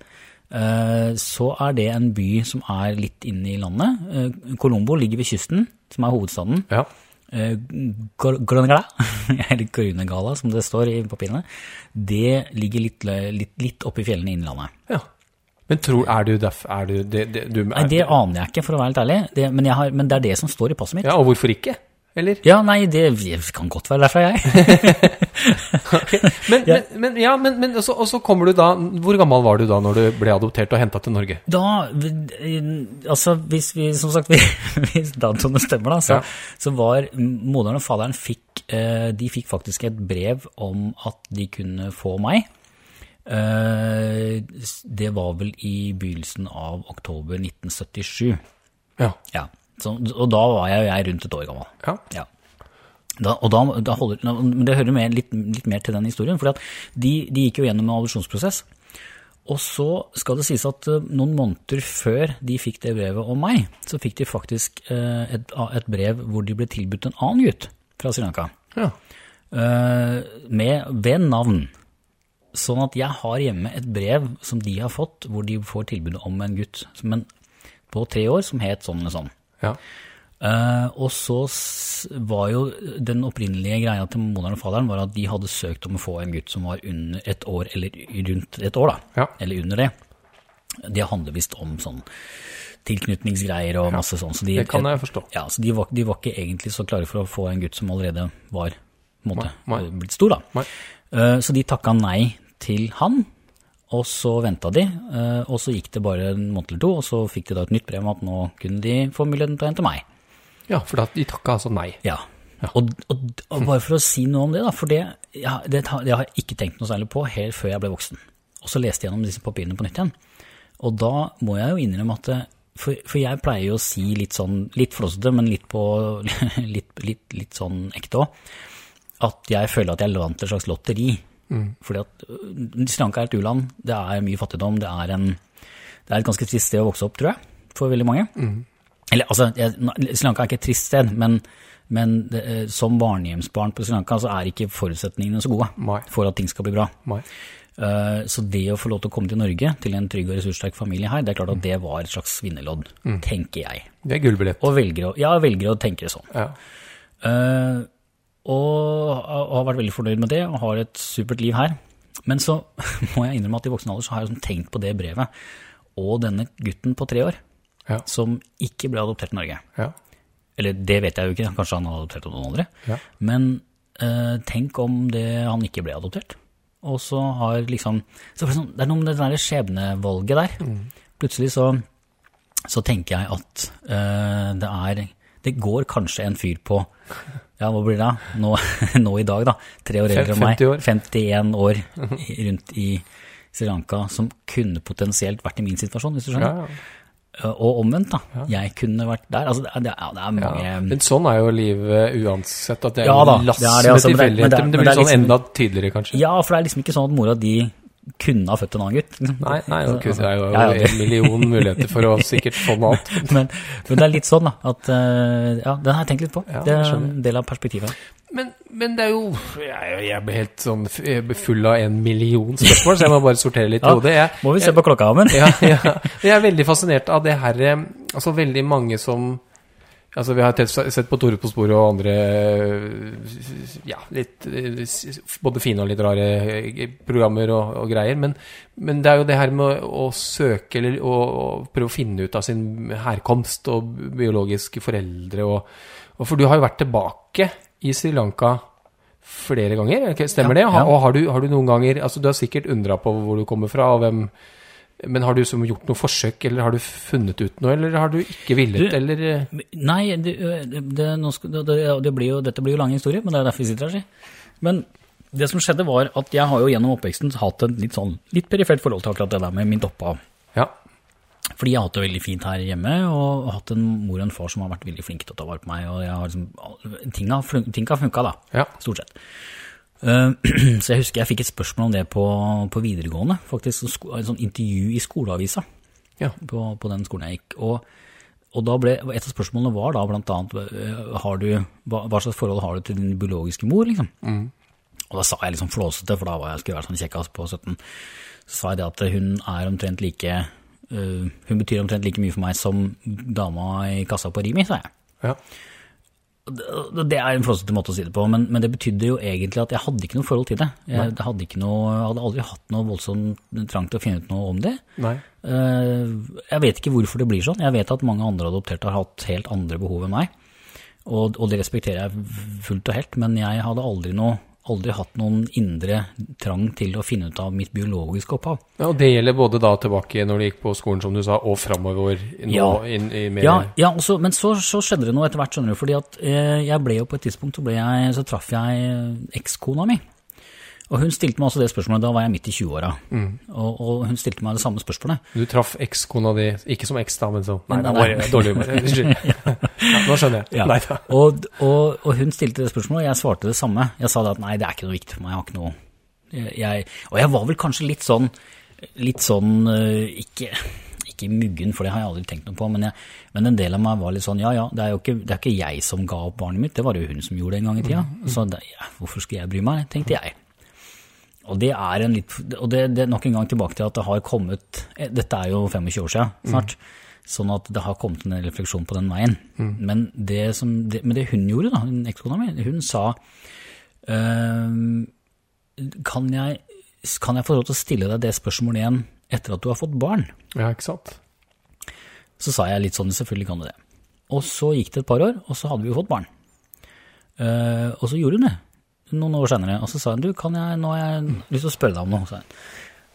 uh, så er det en by som er litt inne i landet. Uh, Colombo ligger ved kysten, som er hovedstaden. ja. Eh, (laughs) eller Korunegala som det står i papirene, det ligger litt, litt, litt oppe i fjellene i Innlandet. ja. Men tror, er du derf, er du, det, det, du Nei, det aner jeg ikke, for å være helt ærlig, det, men, jeg har, men det er det som står i passet mitt. Ja, og hvorfor ikke? Eller? Ja, nei, det kan godt være derfra, jeg. (laughs) Men, Ja. men, men, ja, men, men og, så, kommer du da Hvor gammel var du da når du ble adoptert og henta til Norge? Da, altså hvis vi, som sagt, (laughs) hvis datoene stemmer da, så, Ja. så var moderen og faderen fikk, eh, de fikk faktisk et brev om at de kunne få meg. Eh, Det var vel i begynnelsen av oktober 1977. Ja. Ja, så, og da var jeg, jeg rundt et år gammel. ja. Ja. Da, og da, da holder, men det hører med, litt, litt mer til den historien, for de, de gikk jo gjennom en adopsjonsprosess. Og så skal det sies at eh, noen måneder før de fikk det brevet om meg, så fikk de faktisk eh, et, et brev hvor de ble tilbudt en annen gutt fra Sri Lanka. ja. eh, med, ved navn. Sånn at jeg har hjemme et brev som de har fått, hvor de får tilbud om en gutt som en, på tre år som het sånn eller sånn. Ja. Uh, og så var jo den opprinnelige greia til moderen og faderen var at de hadde søkt om å få en gutt som var under et år, eller rundt et år, da. Ja. Eller under det. Det handler visst om sånn tilknytningsgreier og masse sånn. Så de, Det kan jeg forstå. Ja, så de var, de var ikke egentlig så klare for å få en gutt som allerede var på en måte, Nei, nei. blitt stor, da. Nei. Eh, så de takka nei til han, og så venta de, eh, og så gikk det bare en måned eller to, og så fikk de da et nytt brev om at nå kunne de få muligheten til å hente meg. Ja, for de takka altså nei. Ja. Og, og, og bare for å si noe om det, da, for det, ja, det, det har jeg ikke tenkt noe særlig på helt før jeg ble voksen. Og så leste jeg gjennom disse papirene på nytt igjen. Og da må jeg jo innrømme at for, for jeg pleier jo å si litt sånn, litt flåsete, men litt på, (laughs) litt, litt, litt sånn ekte òg, at jeg føler at jeg vant et slags lotteri. Fordi at øh, Sri Lanka er et u-land, det er mye fattigdom, det er, en, det er et ganske trist sted å vokse opp, tror jeg, for veldig mange. Eller altså, Sri Lanka er ikke et trist sted, men, men det, eh, som barnehjemsbarn på Sri Lanka så er ikke forutsetningene så gode Nei. for at ting skal bli bra. Nei. Eh, Så det å få lov til å komme til Norge, til en trygg og ressurssterk familie her, det er klart at det var et slags vinnerlodd, tenker jeg. Det er gullbillett. Og velger å, ja, velger å tenke det sånn. Ja. Eh, og og har vært veldig fornøyd med det, og har et supert liv her. Men så (laughs) må jeg innrømme at i voksen alder så har jeg sånn tenkt på det brevet, og denne gutten på tre år, Ja. som ikke ble adoptert i Norge. Ja. Eller det vet jeg jo ikke, kanskje han har adoptert noen andre. Ja. Men eh, tenk om det, han ikke ble adoptert. Og så har liksom så det, sånn, er noe med det der skjebnevalget der. Plutselig så, så tenker jeg at eh, det er Det går kanskje en fyr på Ja, hva blir det da? Nå, (laughs) nå i dag, da. Tre år eldre enn meg. år. 51 år rundt i Sri Lanka, som kunne potensielt vært i min situasjon, hvis du skjønner. Ja. ja. Og omvendt, da. Jeg kunne vært der. Altså, det er, det er, det mange Ja. Men sånn er jo livet uansett. At det er Ja da, lass det er det, med tilfeldigheter. men det- men Men det blir er sånn liksom- enda tydeligere, kanskje. Ja, for det er liksom ikke sånn at mora di kunne ha født en annen gutt. liksom. Nei, nei, det er jo ja, ja, en million muligheter for å sikkert få noe annet. (laughs) men, men det er litt sånn, da. At eh, Ja, den har jeg tenkt litt på. Ja, det er en del av perspektivet. Men, men det er jo Jeg, jeg blir helt sånn full av en million spørsmål, så jeg må bare sortere litt (laughs) i hodet. Må vi se på klokka, Amund? (laughs) ja, ja. Jeg er veldig fascinert av det her eh, Altså veldig mange som Altså Vi har sett på Tore på sporet og andre ja, litt både fine og litt rare eh, programmer og, og greier. Men, men det er jo det her med å, å søke eller å, å prøve å finne ut av sin herkomst og biologiske foreldre. Og, og For du har jo vært tilbake i Sri Lanka flere ganger, er stemmer Ja, det? Ja. Og har du, har du noen ganger altså Du har sikkert undra på hvor du kommer fra og hvem men har du som gjort noe forsøk, eller har du funnet ut noe, eller har du ikke villet, Du- eller eh, Nei, det, det, det, blir jo, dette blir jo lang historie, men det er derfor vi sitter her, si. Men det som skjedde var at jeg har jo gjennom oppveksten hatt et litt sånn litt perifert forhold til akkurat det der med mitt opphav. Ja. Fordi jeg har hatt det veldig fint her hjemme, og hatt en mor og en far som har vært veldig flinke til å ta vare på meg, og jeg har liksom, ting har, ting har funka da, Ja. stort sett. Eh, (clears throat) Så jeg husker jeg fikk et spørsmål om det på, på videregående, faktisk, et sånn intervju i skoleavisa Ja. på, på den skolen jeg gikk. Og, og da ble, et av spørsmålene var da blant annet, eh, du, hva, hva slags forhold har du til din biologiske mor, liksom? Og da sa jeg liksom flåsete, for da var jeg, skulle jeg vært sånn kjekkas på 17, så sa jeg det at hun er omtrent like, uh, hun betyr omtrent like mye for meg som dama i kassa på Rimi, sa jeg. Ja. Det det er en flåsete måte å si det på, men, men det betydde jo egentlig at jeg hadde ikke noe forhold til det. Jeg, hadde, ikke noe, hadde aldri hatt noe voldsomt trang til å finne ut noe om det. Nei. Eh, Jeg vet ikke hvorfor det blir sånn. Jeg vet at mange andre adopterte har hatt helt andre behov enn meg, og, og det respekterer jeg fullt og helt, men jeg hadde aldri, noe, aldri hatt noen indre trang til å finne ut av mitt biologiske opphav. Ja, og det gjelder både da tilbake når du gikk på skolen, som du sa, og framover nå Ja. inn i mer Ja, ja også, men så, så skjedde det noe etter hvert, skjønner du, fordi at eh, jeg ble jo på et tidspunkt, så, jeg, så traff jeg ekskona mi. Og hun stilte meg også det spørsmålet, da var jeg midt i 20-åra. Og, og hun stilte meg det samme spørsmålet. Du traff ekskona di, ikke som eks da, men som Nei, Nei, det nei. var dårlig. (laughs) Unnskyld. Ja, nå skjønner jeg. Ja. Nei da. Og, og, og hun stilte det spørsmålet, og jeg svarte det samme. Jeg sa det at nei, det er ikke noe viktig for meg, jeg har ikke noe jeg, Og jeg var vel kanskje litt sånn, litt sånn eh, ikke, ikke muggen, for det har jeg aldri tenkt noe på, men, jeg, men en del av meg var litt sånn ja ja, det er jo ikke, det er ikke jeg som ga opp barnet mitt, det var det jo hun som gjorde det en gang i tida. Så det, ja, hvorfor skulle jeg bry meg, tenkte jeg. Og det er en litt, og det, det er nok en gang tilbake til at det har kommet, eh, dette er jo 25 år siden snart, sånn at det har kommet en refleksjon på den veien. Men, det som, det, men det hun gjorde da, hun ekskona mi, hun sa, «Ehm, kan, jeg, kan jeg få lov til å stille deg det spørsmålet igjen etter at du har fått barn? Ja, ikke sant? Så sa jeg litt sånn, selvfølgelig kan du det. Og så gikk det et par år, og så hadde vi jo fått barn. Eh, og så gjorde hun det, noen år senere. Og så sa hun, du, kan jeg, nå har jeg lyst til å spørre deg om noe.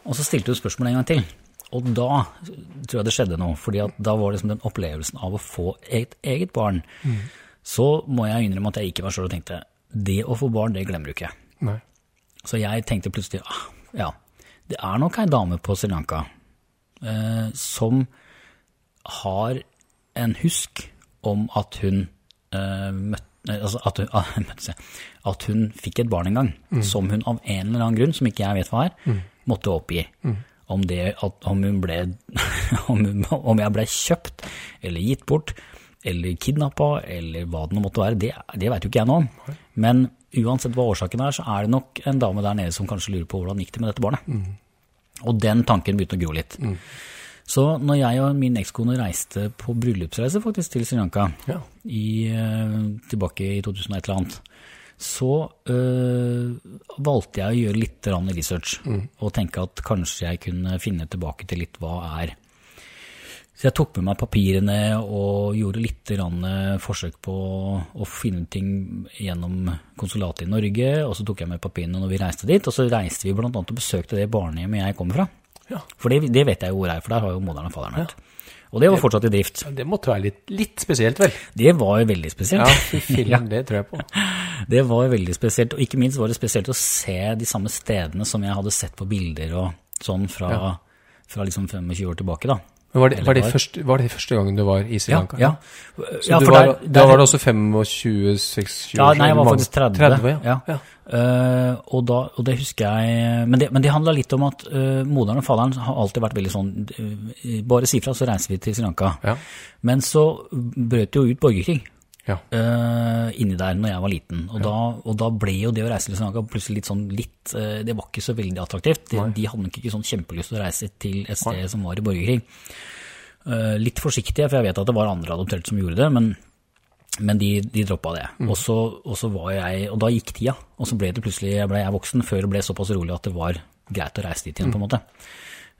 Og så stilte hun spørsmålet en gang til. Og da tror jeg det skjedde noe, fordi da var liksom den opplevelsen av å få et eget barn. Så må jeg innrømme at jeg gikk i meg sjøl og tenkte, det å få barn, det glemmer du ikke. Nei. Så jeg tenkte plutselig, ah, ja, det er nok ei dame på Sri Lanka eh, som har en husk om at hun eh, møtte at hun, (laughs) at hun fikk et barn en gang, som hun av en eller annen grunn, som ikke jeg vet hva er, måtte oppgi. Om, det, at, om, hun ble, (laughs) om, hun, om jeg ble kjøpt, eller gitt bort, eller kidnappa, eller hva det nå måtte være, det, det vet jo ikke jeg noe om. Men uansett hva årsaken er, så er det nok en dame der nede som kanskje lurer på hvordan gikk det med dette barnet. Og den tanken begynte å gro litt. Så når jeg og min ekskone reiste på bryllupsreise faktisk til Sri Lanka, Ja. i, eh, tilbake i 2001 eller annet, så øh, valgte jeg å gjøre litt research research, og tenke at kanskje jeg kunne finne tilbake til litt hva er så jeg tok med meg papirene og gjorde litt forsøk på å finne ting gjennom konsulatet i Norge, og så tok jeg med papirene når vi reiste dit, og så reiste vi annet og besøkte det barnehjemmet jeg kommer fra. Ja. For det, det vet jeg jo hvor er, for der har jo moderen og faderen vært. Og det var fortsatt i drift. Det måtte være litt, litt spesielt, vel? Det var jo veldig spesielt. Ja, film, (laughs) det tror jeg på. (laughs) Det var veldig spesielt, og ikke minst var det spesielt å se de samme stedene som jeg hadde sett på bilder og sånn fra, fra liksom 25 år tilbake da. Var det, var, det første, var det første gangen du var i Sri Lanka? ja. Så Ja, du var, der- da var det også 25, 26 Ja, nei, jeg var faktisk 30. 30 ja. ja. ja. Eh, og, da, og det husker jeg Men det, men det handla litt om at uh, moderen og faderen har alltid vært veldig sånn uh, Bare si fra, så reiser vi til Sri Lanka. Ja. Men så brøt det jo ut borgerkrig Ja. uh, inni der når jeg var liten. Og, da, og da ble jo det å reise til Sri Lanka plutselig litt sånn litt uh, Det var ikke så veldig attraktivt. De, de hadde nok ikke sånn kjempelyst til å reise til et sted som var i borgerkrig. Uh, litt forsiktige, for jeg vet at det var andre adopterte som gjorde det, men, men de, de droppa det. Og, så, og så var jeg, og da gikk tida, og så ble det plutselig, jeg ble jeg voksen før det ble såpass rolig at det var greit å reise dit igjen, på en måte.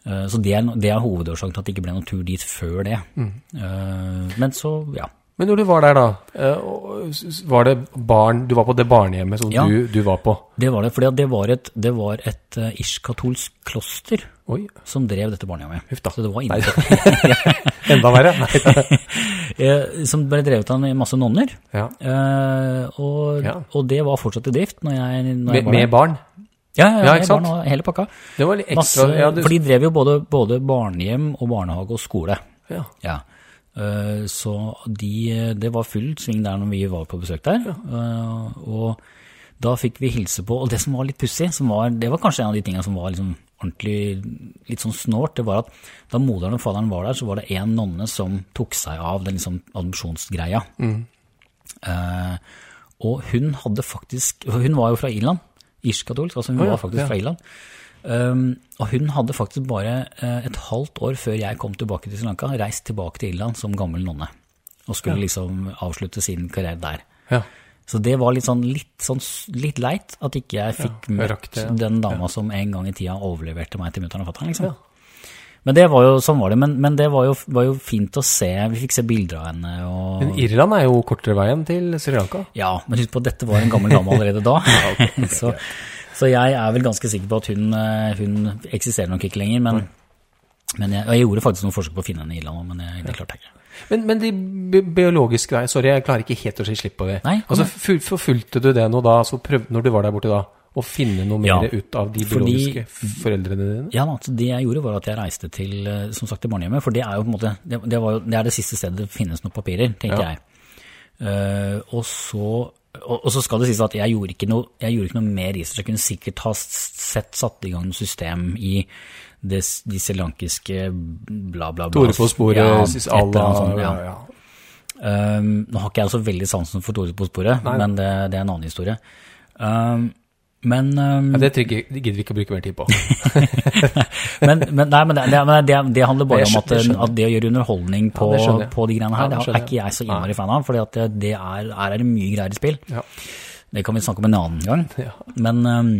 Eh, Så det er, det er hovedårsaken til at det ikke ble noen tur dit før det. Eh, Men så, ja. Men når du var der, da, eh, var det barn Du var på det barnehjemmet som Ja. du, du var på? Det var det, for det var et, det var et eh, irsk-katolsk kloster Oi, som drev dette barnehjemmet. Huff da. Så det var inne, (laughs) enda verre. (laughs) Eh, som ble drevet av en masse nonner. ja. Og, Ja. og det var fortsatt i drift når jeg, når Med, jeg var med barn? Ja, ja, Ja, barn og hele pakka. Det var litt Masse, ekstra ja, du, For de drev jo både, både barnehjem og barnehage og skole. ja. Ja. Eh, Så de, det var full sving der når vi var på besøk der. Eh, Og da fikk vi hilse på, og det som var litt pussig, var- det var kanskje en av de tingene som var liksom ordentlig litt sånn snålt, det var at da moderen og faderen var der, så var det en nonne som tok seg av den liksom adopsjonsgreia. Eh, og hun hadde faktisk, hun var jo fra Irland, irsk-katolsk, altså hun oh, ja, var faktisk ja. fra Irland. Um, og hun hadde faktisk bare eh, et halvt år før jeg kom tilbake til Sri Lanka, reist tilbake til Irland som gammel nonne. Og skulle liksom avslutte sin karriere der. ja. Så det var litt sånn litt, sånn, litt leit at ikke jeg fikk jeg møtt ja. den dama som en gang i tida overleverte meg til mutter'n og fatter'n. Liksom. Men det var jo, sånn var det. Men, men det var jo, var jo fint å se. Vi fikk se bilder av henne. Og, Men Irland er jo kortere veien til Sri Lanka. ja, men husk på at dette var en gammel dame allerede da. (laughs) (laughs) så, så jeg er vel ganske sikker på at hun, eh, hun eksisterer nok ikke lenger. Men, men jeg, og jeg gjorde faktisk noen forsøk på å finne henne i Irland, men jeg, det klarte jeg ikke. Men, men de biologiske greiene, sorry, jeg klarer ikke helt å si slipp på det. Nei, altså, Forfulgte du det nå da, altså prøv, når du var der borte da, å finne noe mer Ja, ut av de fordi- biologiske foreldrene dine? Ja, altså det jeg gjorde var at jeg reiste til, eh, som sagt, til barnehjemmet, for det er jo på en måte, det, det, var jo, det er det siste stedet det finnes noen papirer, tenkte Ja. jeg. Uh, og så, og, og så skal det sies at jeg gjorde ikke noe, jeg gjorde ikke noe mer research, jeg kunne sikkert ha sett satt i gang noe system i det, de srilankiske bla bla bla. Tore på sporet, Ja, et eller annet sånt, ja, ja. ja. Um, nå har ikke jeg så veldig sansen for Tore på sporet, Nei. men det, det er en annen historie. Um, men, um, Ja, det trygger- gidder vi ikke å bruke mer tid på. (laughs) men, men, nei, men, det, det, det, handler bare om at, at det å gjøre underholdning på, ja, på de greiene Ja, her, det det er ikke jeg så innmari fan av, for det, er, er mye greier i spill. Ja. Det kan vi snakke om en annen gang. (laughs) Ja. Men, um,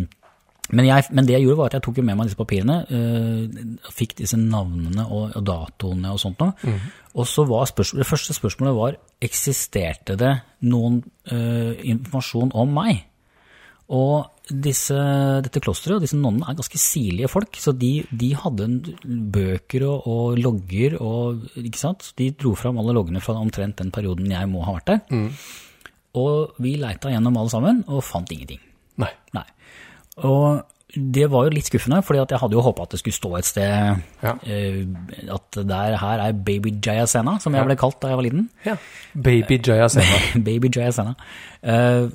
men, jeg, men det jeg gjorde var at jeg tok med meg disse papirene, uh, fikk disse navnene og, og datoene og sånt noe. Mm. Og så var spørsmålet, det første spørsmålet var, eksisterte det noen uh, informasjon om meg? Og disse, dette klosteret og disse nonnene er ganske sirlige folk, så de, de hadde bøker og, og logger og, ikke sant? De dro fram alle loggene fra omtrent den perioden jeg må ha vært der. Og vi leita gjennom alle sammen og fant ingenting. Nei. Nei. Og det var jo litt skuffende, fordi jeg hadde jo håpa at det skulle stå et sted Ja. uh, at der her er Baby Jayasena, som jeg ble kalt da jeg var liten. Ja. Baby Jaya Sena. (laughs) Baby Jayasena. Uh,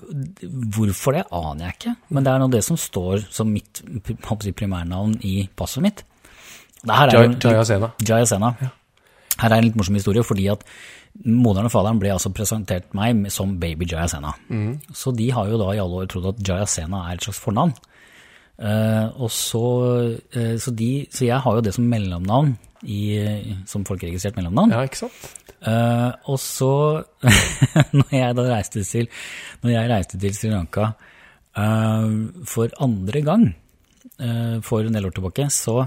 hvorfor det, aner jeg ikke, men det er nå det som står som mitt primærnavn i passet mitt. Jaya, Sena. Jaya Sena. Jayasena. Her er en litt morsom historie, fordi at moderen og faderen ble altså presentert meg som baby Jayasena. Så de har jo da i alle år trodd at Jayasena er et slags fornavn. Eh, og så, eh, så, de, så jeg har jo det som mellomnavn, i, som folkeregistrert mellomnavn. Ja, ikke sant? Uh, og så, (laughs) når jeg da reiste til, når jeg reiste til Sri Lanka uh, for andre gang uh, for en del år tilbake, så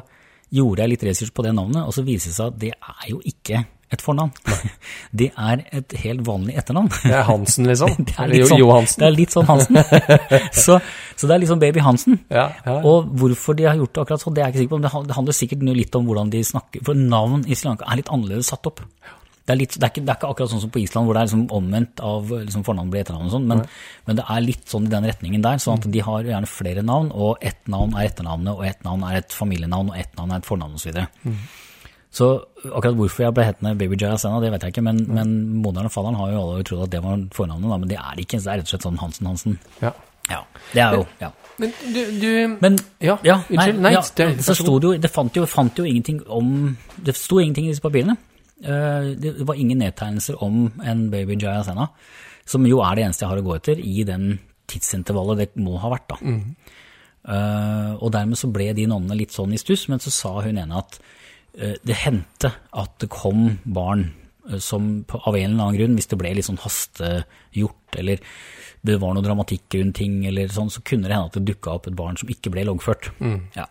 gjorde jeg litt research på det navnet, og så viser det seg at det er jo ikke et fornavn. (laughs) Det er et helt vanlig etternavn. Det er Hansen, liksom. (laughs) Det er litt sånn, Johansen. det er litt sånn Hansen. (laughs) så, så det er liksom baby Hansen. Ja, ja. Og hvorfor de har gjort det akkurat sånn, det er jeg ikke sikker på. Men det handler sikkert litt om hvordan de snakker. For navn i Sri Lanka er litt annerledes satt opp. Det er, litt, det, er ikke, det er ikke akkurat sånn som på Island, hvor det er liksom omvendt av liksom fornavn blir etternavn og sånn, men, men det er litt sånn i den retningen der. sånn at de har gjerne flere navn, og ett navn er etternavnet, og ett navn er et familienavn, og ett navn er et fornavn osv. Så, akkurat hvorfor jeg ble hetende Baby Jaya Sena, det vet jeg ikke, men, men moderen og fadderen har jo alle trodd at det var fornavnet, da, men det er det ikke. Så det er rett og slett sånn Hansen Hansen. ja. Ja, det er jo, ja. Men du, du Men Ja, ja, unnskyld. Nei, det- så sto det jo, det fant jo, fant jo ingenting om Det sto ingenting i disse papirene. Eh, Det var ingen nedtegnelser om en baby Jaya Sena, som jo er det eneste jeg har å gå etter i den tidsintervallet det må ha vært. da. Eh, og dermed så ble de nonnene litt sånn i stuss, men så sa hun ene at det hendte at det kom barn eh, som på, av en eller annen grunn, hvis det ble litt sånn hastegjort, eller det var noe dramatikk rundt ting, eller sånn, så kunne det hende at det dukka opp et barn som ikke ble loggført. Ja.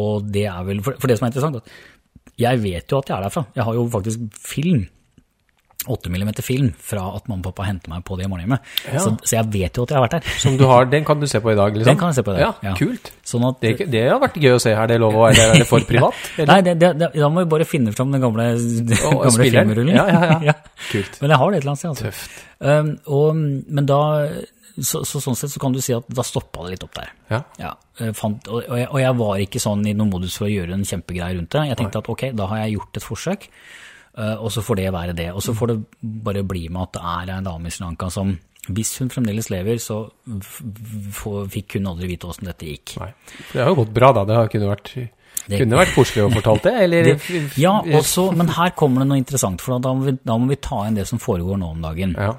Og det er vel, for, for det som er interessant, at jeg vet jo at jeg er derfra. Jeg har jo faktisk film 8 mm film fra at mamma og pappa henter meg på det morgenhjemmet. Ja. Så, så jeg vet jo at jeg har vært der. Som du har, den kan du se på i dag, liksom? Den kan jeg se på i dag, Ja, ja. kult. Sånn at, Det, det har vært gøy å se. Er det lov å, være er det for (laughs) privat? eller? Nei, det, det, da må vi bare finne fram den gamle, (laughs) den gamle filmrullen. Ja, ja, (laughs) ja. Kult. Men jeg har det et eller annet sted. Altså. Tøft. Um, og, men da, så, så sånn sett så kan du si at da stoppa det litt opp der. Ja. Ja, fant, og, og, jeg, og jeg var ikke sånn i noen modus for å gjøre en kjempegreie rundt det. Jeg tenkte at ok, da har jeg gjort et forsøk, eh, og så får det være det. Og så får det bare bli med at det er en dame i Sri Lanka som, hvis hun fremdeles lever, så fikk hun aldri vite åssen dette gikk. Nei. Det har jo gått bra, da. Det kunne vært, Det- kunne vært koselig å fortalt det, eller? (laughs) Det, ja, også, men her kommer det noe interessant, for da må, vi, da må vi ta inn det som foregår nå om dagen. Ja.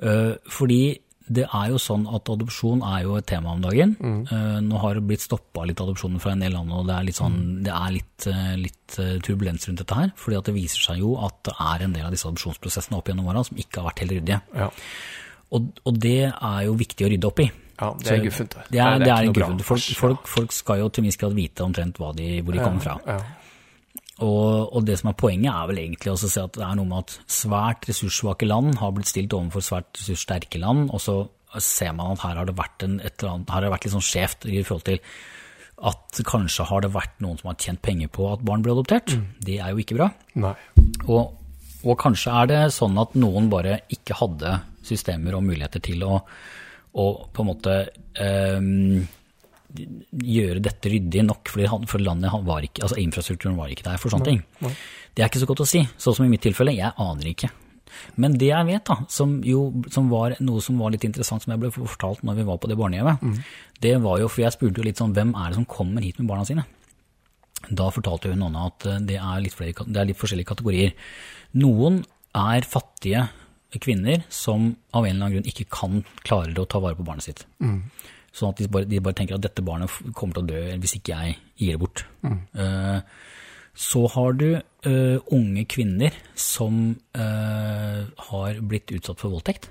Uh, fordi det er jo sånn at adopsjon er jo et tema om dagen. Eh, nå har det blitt stoppa litt adopsjoner fra en del land, og det er litt, sånn, det er litt, eh, litt eh, turbulens rundt dette her. fordi det viser seg jo at det er en del av disse adopsjonsprosessene opp gjennom åra som ikke har vært helt ryddige. Ja. Og, og det er jo viktig å rydde opp i. ja, det er guffent. Det er, det er, guffent. Folk, folk, folk skal jo til minst grad vite omtrent de, hvor de kommer fra. Ja. Og, og det som er poenget er vel egentlig også å si at det er noe med at svært ressurssvake land har blitt stilt overfor svært ressurssterke land, og så ser man at her har det vært, en, et eller annet, her har det vært litt sånn skjevt i forhold til at kanskje har det vært noen som har tjent penger på at barn blir adoptert. Det er jo ikke bra. Og, og kanskje er det sånn at noen bare ikke hadde systemer og muligheter til å, å på en måte ehm, gjøre dette ryddig nok, fordi han- for landet han var ikke, altså infrastrukturen var ikke der for sånne ting. Det er ikke så godt å si, sånn som i mitt tilfelle, jeg aner ikke. Men det jeg vet, da, som jo som var noe som var litt interessant, som jeg ble fortalt når vi var på det barnehjemmet, det var jo, for jeg spurte jo litt sånn, hvem er det som kommer hit med barna sine? Da fortalte hun noen at eh, det er, litt flere, det er litt forskjellige kategorier. Noen er fattige kvinner som av en eller annen grunn ikke kan klare å ta vare på barnet sitt. Sånn at de bare, de bare tenker at dette barnet kommer til å dø hvis ikke jeg gir det bort. Eh, så har du uh, unge kvinner som uh, har blitt utsatt for voldtekt.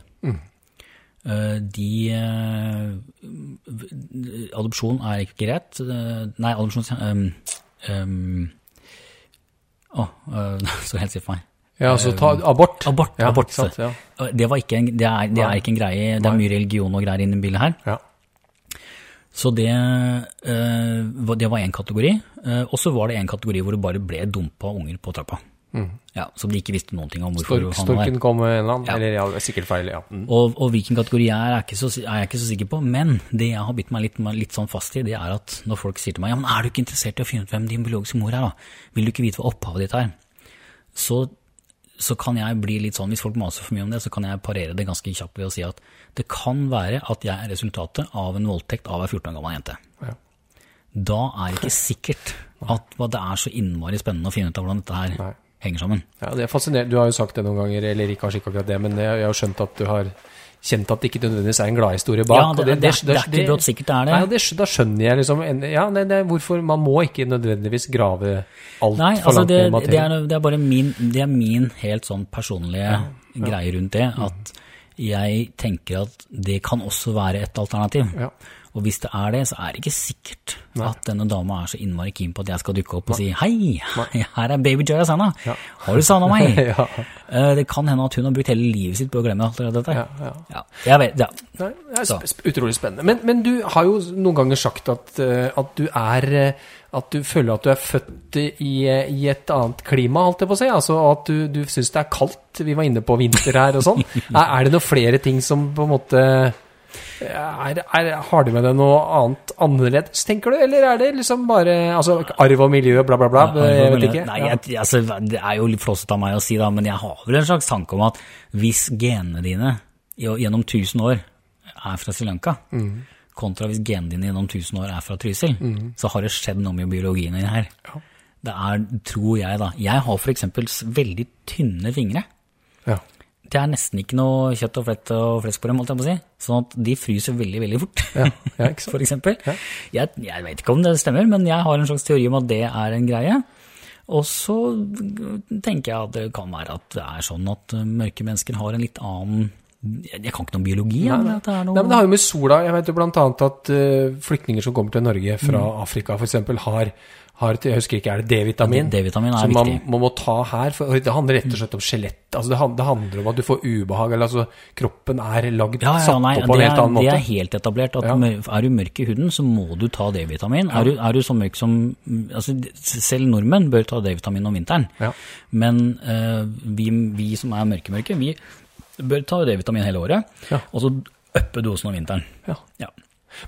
Eh, de Adopsjon er ikke greit. Nei, adopsjon um, um, Å, (laughs) så helt sikkert for meg. Ja, så ta abort. Abort, ja, abort. sant? Ja. Det, var ikke en, det, er, det er ikke en greie. Det er mye religion og greier inne i bildet her. Ja. Så det, eh, det var én kategori. Eh, og så var det en kategori hvor det bare ble dumpa unger på trappa. Ja, Som de ikke visste noen ting om hvorfor Stork, han var storken kom med en eller annen, Ja. eller ja, er sikkert feil, ja. Mm. Og, og hvilken kategori jeg er, er, ikke så, er jeg ikke så sikker på. Men det jeg har bitt meg litt, litt sånn fast i, det er at når folk sier til meg ja, men er du ikke interessert i å finne ut hvem din biologiske mor er, da? Vil du ikke vite hva opphavet ditt er? Så, så kan jeg bli litt sånn, hvis folk maser for mye om det, så kan jeg parere det ganske kjapt ved å si at det kan være at jeg er resultatet av en voldtekt av ei 14 år gammel jente. Ja. Da er det ikke sikkert (laughs) at det er så innmari spennende å finne ut av hvordan dette her Nei. henger sammen. Ja, det er fascinerende. Du har jo sagt det noen ganger, eller ikke kanskje ikke akkurat det, men jeg, har skjønt at du har kjent at det ikke nødvendigvis er en gladhistorie bak. Ja, det, det- det- det er ikke brått sikkert det er det. Nei, det, da skjønner jeg liksom Ja, det, det, hvorfor Man må ikke nødvendigvis grave alt Nei, for altså langt det, ned i det, er, det er bare min, det er min helt sånn personlige greie rundt det, Mm. at jeg tenker at det kan også være et alternativ. Ja. Og hvis det er det, så er det ikke sikkert at denne dama er så innmari keen på at jeg skal dukke opp og si hei, (laughs) her er baby Joya Sanna, Ja. har du savna meg? (laughs) ja. Eh, Det kan hende at hun har brukt hele livet sitt på å glemme alt dette. Ja, ja. Jeg vet, ja. Nei, det er Så. utrolig spennende. Men, men du har jo noen ganger sagt at, eh, at du er eh, At du føler at du er født i, i et annet klima, holdt jeg på å si. Altså at du, du syns det er kaldt. Vi var inne på vinter her og sånn. (laughs) er, er det noen flere ting som på en måte er, er, Har du med deg noe annet annerledes, tenker du? Eller er det liksom bare altså, arv og miljø, bla, bla, bla? Jeg vet ikke. Nei, jeg, altså, det er jo litt flåsete av meg å si, da, men jeg har vel en slags tanke om at hvis genene dine gjennom 1000 år er fra Sri Lanka, Mm. kontra hvis genene dine gjennom 1000 år er fra Trysil, så har det skjedd noe med biologien din her. Det er, tror jeg, da. Jeg har f.eks. veldig tynne fingre. Ja. Det er nesten ikke noe kjøtt og flett og flesk på dem, holdt jeg på å si. Sånn at de fryser veldig, veldig fort. Ja, ja? (laughs) For eksempel. Jeg, jeg vet ikke om det stemmer, men jeg har en slags teori om at det er en greie. Og så tenker jeg at det kan være at det er sånn at mørke mennesker har en litt annen Jeg, kan ikke noe biologi, Nei, men at det er noe Nei, men det har jo med sola Jeg vet jo annet at eh, flyktninger som kommer til Norge fra Mm. Afrika f.eks., har, har jeg husker ikke, er det D-vitamin? D-vitamin er som man, viktig. man må ta her. For det handler rett og slett om skjelett. Altså det, han- det handler om at du får ubehag. eller altså Kroppen er lagd Ja, ja, satt nei, opp på en helt annen måte. det er helt etablert. at Ja. Er du mørk i huden, så må du ta D-vitamin. Er, er du så mørk som altså, Selv nordmenn bør ta D-vitamin om vinteren. Ja. Men uh, vi, vi som er mørke-mørke, vi bør ta D-vitamin hele året. Og så uppe dosen om vinteren. Ja. Ja.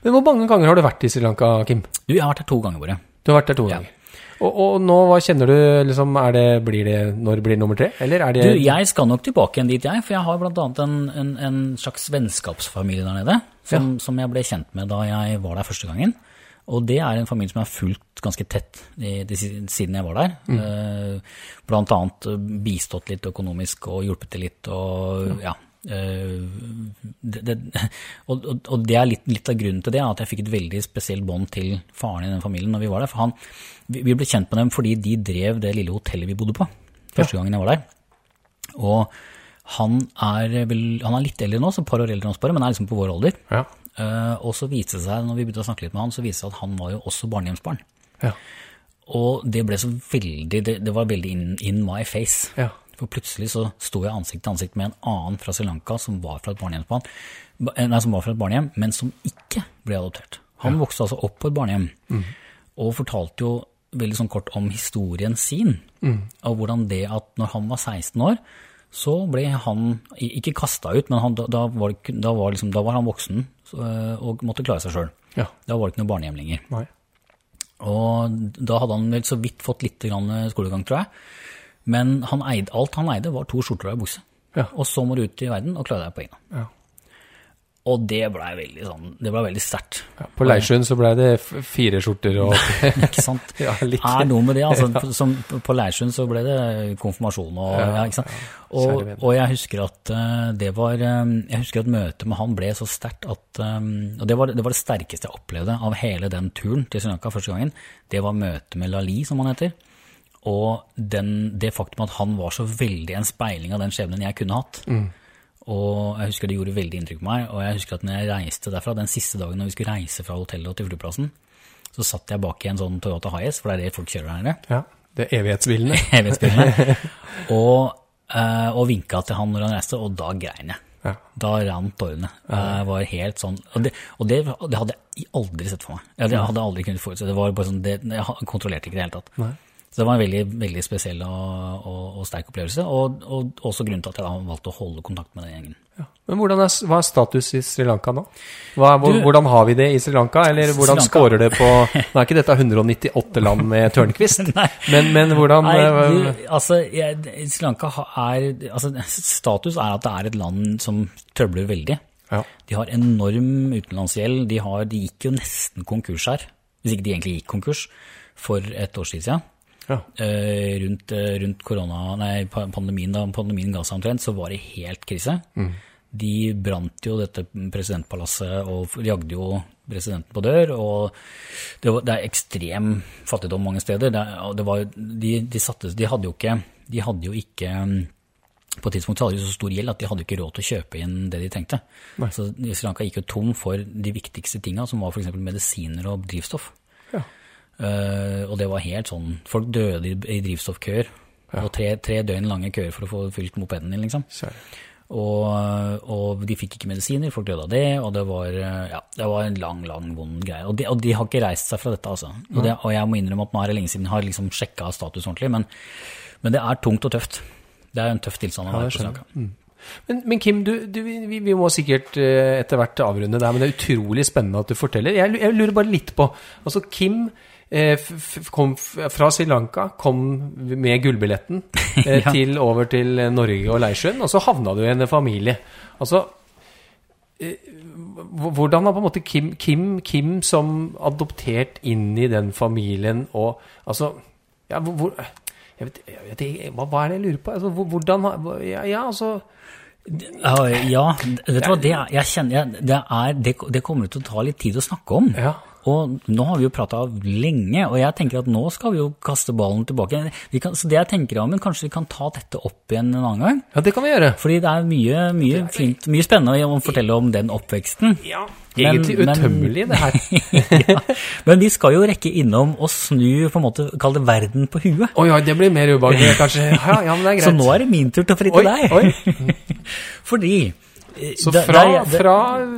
Men hvor mange ganger har du vært i Sri Lanka, Kim? Du, jeg har vært her to ganger året. Du har vært der to Ja. ganger. Og, og nå, hva kjenner du liksom, det, Blir det Når blir det nummer tre? Eller er det Du, jeg skal nok tilbake igjen dit, jeg. For jeg har bl.a. En, en, en slags vennskapsfamilie der nede. Som, som jeg ble kjent med da jeg var der første gangen. Og det er en familie som jeg har fulgt ganske tett i, de, siden jeg var der. Mm. blant annet eh, bistått litt økonomisk og hjulpet til litt og ja. eh, det, det, (laughs) og, og, det er litt, litt av grunnen til det, at jeg fikk et veldig spesielt bånd til faren i den familien når vi var der. For han, vi, vi ble kjent med dem fordi de drev det lille hotellet vi bodde på første gangen jeg var der. Og han er, vel, han er litt eldre nå, så et par år eldre enn oss bare, men er liksom på vår alder. Ja. Eh, og så viste det seg, når vi begynte å snakke litt med han, så viste det seg at han var jo også barnehjemsbarn. Ja. Og det ble så veldig, det, det var veldig in, in my face. Ja. For plutselig så sto jeg ansikt til ansikt med en annen fra Sri Lanka som var fra et barnehjem, nei, som var fra et barnehjem, men som ikke ble adoptert. Han vokste altså opp på et barnehjem, og fortalte jo veldig sånn kort om historien sin, og hvordan det at når han var 16 år, så ble han ikke kasta ut, men han, da, da, var da, var liksom, da var han voksen og måtte klare seg sjøl. Ja. Da var det ikke noe barnehjem lenger. Nei. Og da hadde han vel så vidt fått litt skolegang, tror jeg. Men han eide, alt han eide, var to skjorter og ei bukse. Ja. Og så må du ut i verden og klare deg på egen. Ja. Og det blei veldig sånn, det ble veldig sterkt. Ja, på Leirsjøen så ble det fire skjorter og (laughs) Ikke sant? (laughs) Ja, litt. er noe med det. altså, (laughs) som På Leirsjøen så ble det konfirmasjon og Ja, ja, ikke sant? Og, og jeg husker at eh, det var eh, Jeg husker at møtet med han ble så sterkt at eh, Og det var, det var det sterkeste jeg opplevde av hele den turen til Sri Lanka første gangen. Det var møtet med Lali, som han heter. Og den, det faktum at han var så veldig en speiling av den skjebnen jeg kunne hatt. Og jeg husker det gjorde veldig inntrykk på meg. Og jeg husker at når jeg reiste derfra, den siste dagen når vi skulle reise fra hotellet og til flyplassen, så satt jeg bak i en sånn Toyota Hiace, for det er det folk kjører der nede. Ja, det er evighetsbilene. (laughs) Evighetsbilene. (laughs) og, eh, og vinka til han når han reiste, og da grein jeg. Ja. Da rant tårene. Jeg var helt sånn Og, det, og det, det hadde jeg aldri sett for meg. Jeg hadde, aldri kunnet forutse. Det var bare sånn, det, jeg kontrollerte ikke det i det hele tatt. Nei. Så det var en veldig, veldig spesiell og, og, og sterk opplevelse, og, og også grunnen til at jeg da valgte å holde kontakt med den gjengen. Ja. Men hvordan er, hva er status i Sri Lanka nå? Hva, hvor, Du- hvordan har vi det i Sri Lanka? Eller hvordan Lanka- scorer det på (laughs) Nå er ikke dette 198 land med Tørnquist, (laughs) men, men hvordan Nei, eh, du, altså, jeg, Sri Lanka er altså, Status er at det er et land som trøbler veldig. ja. De har enorm utenlandsgjeld. De, har, de gikk jo nesten konkurs her, hvis ikke de egentlig gikk konkurs, for et års tid siden. Ja. Eh, rundt, eh, rundt korona, nei, pandemien, da pandemien ga seg omtrent, så var det helt krise. De brant jo dette presidentpalasset og jagde jo presidenten på dør. og Det, var, det er ekstrem fattigdom mange steder. Det, det var, de, de, satte, de hadde jo ikke, de hadde jo ikke mm, på et tidspunkt hadde de så stor gjeld at de hadde ikke råd til å kjøpe inn det de trengte. Så Sri Lanka gikk jo tom for de viktigste tinga, som var f.eks. medisiner og drivstoff. Ja. Eh, og det var helt sånn Folk døde i, i drivstoffkøer. Og tre, tre døgn lange køer for å få fylt mopeden din, liksom. Og, og de fikk ikke medisiner, folk døde av det, og det var, eh, ja, det var en lang, lang, vond greie. Og de, og de har ikke reist seg fra dette, altså. Og, det, og jeg må innrømme at nå er det lenge siden jeg har liksom sjekka status ordentlig, men, men det er tungt og tøft. Det er en tøff tilstand Ja, på skjønner Lanka. Men, men Kim, du, du, vi, vi må sikkert eh, etter hvert avrunde der, men det er utrolig spennende at du forteller. Jeg, jeg lurer bare litt på Altså, Kim kom fra Sri Lanka, kom med gullbilletten (laughs) eh, Ja. til, over til eh, Norge og Leirsjøen, og så havna du i en familie. Altså eh, hvordan har på en måte Kim, Kim, Kim som adoptert inn i den familien og Altså, ja, hvor, jeg vet, jeg vet, hva, hva er det jeg lurer på? Altså, hvordan Ja, ja altså Ja, vet du hva, det, jeg kjenner, det, er, det, det kommer til å ta litt tid å snakke om. Ja. Og nå har vi jo prata lenge, og jeg tenker at nå skal vi jo kaste ballen tilbake. Vi kan, så det jeg tenker om, men kanskje vi kan ta dette opp igjen en annen gang? Ja, det kan vi gjøre. Fordi det er mye, mye fint, mye spennende å fortelle om den oppveksten. Ja, Men- Egentlig men- utømmelig, det her. (laughs) ja. Men vi skal jo rekke innom og snu, på en måte, kall det verden på huet. Oi, oi, det blir mer ubehagelig, kanskje. Ja, ja, men det er (laughs) greit. Så nå er det min tur til å fritte deg. oi. (laughs) Fordi Så fra, der, der, fra,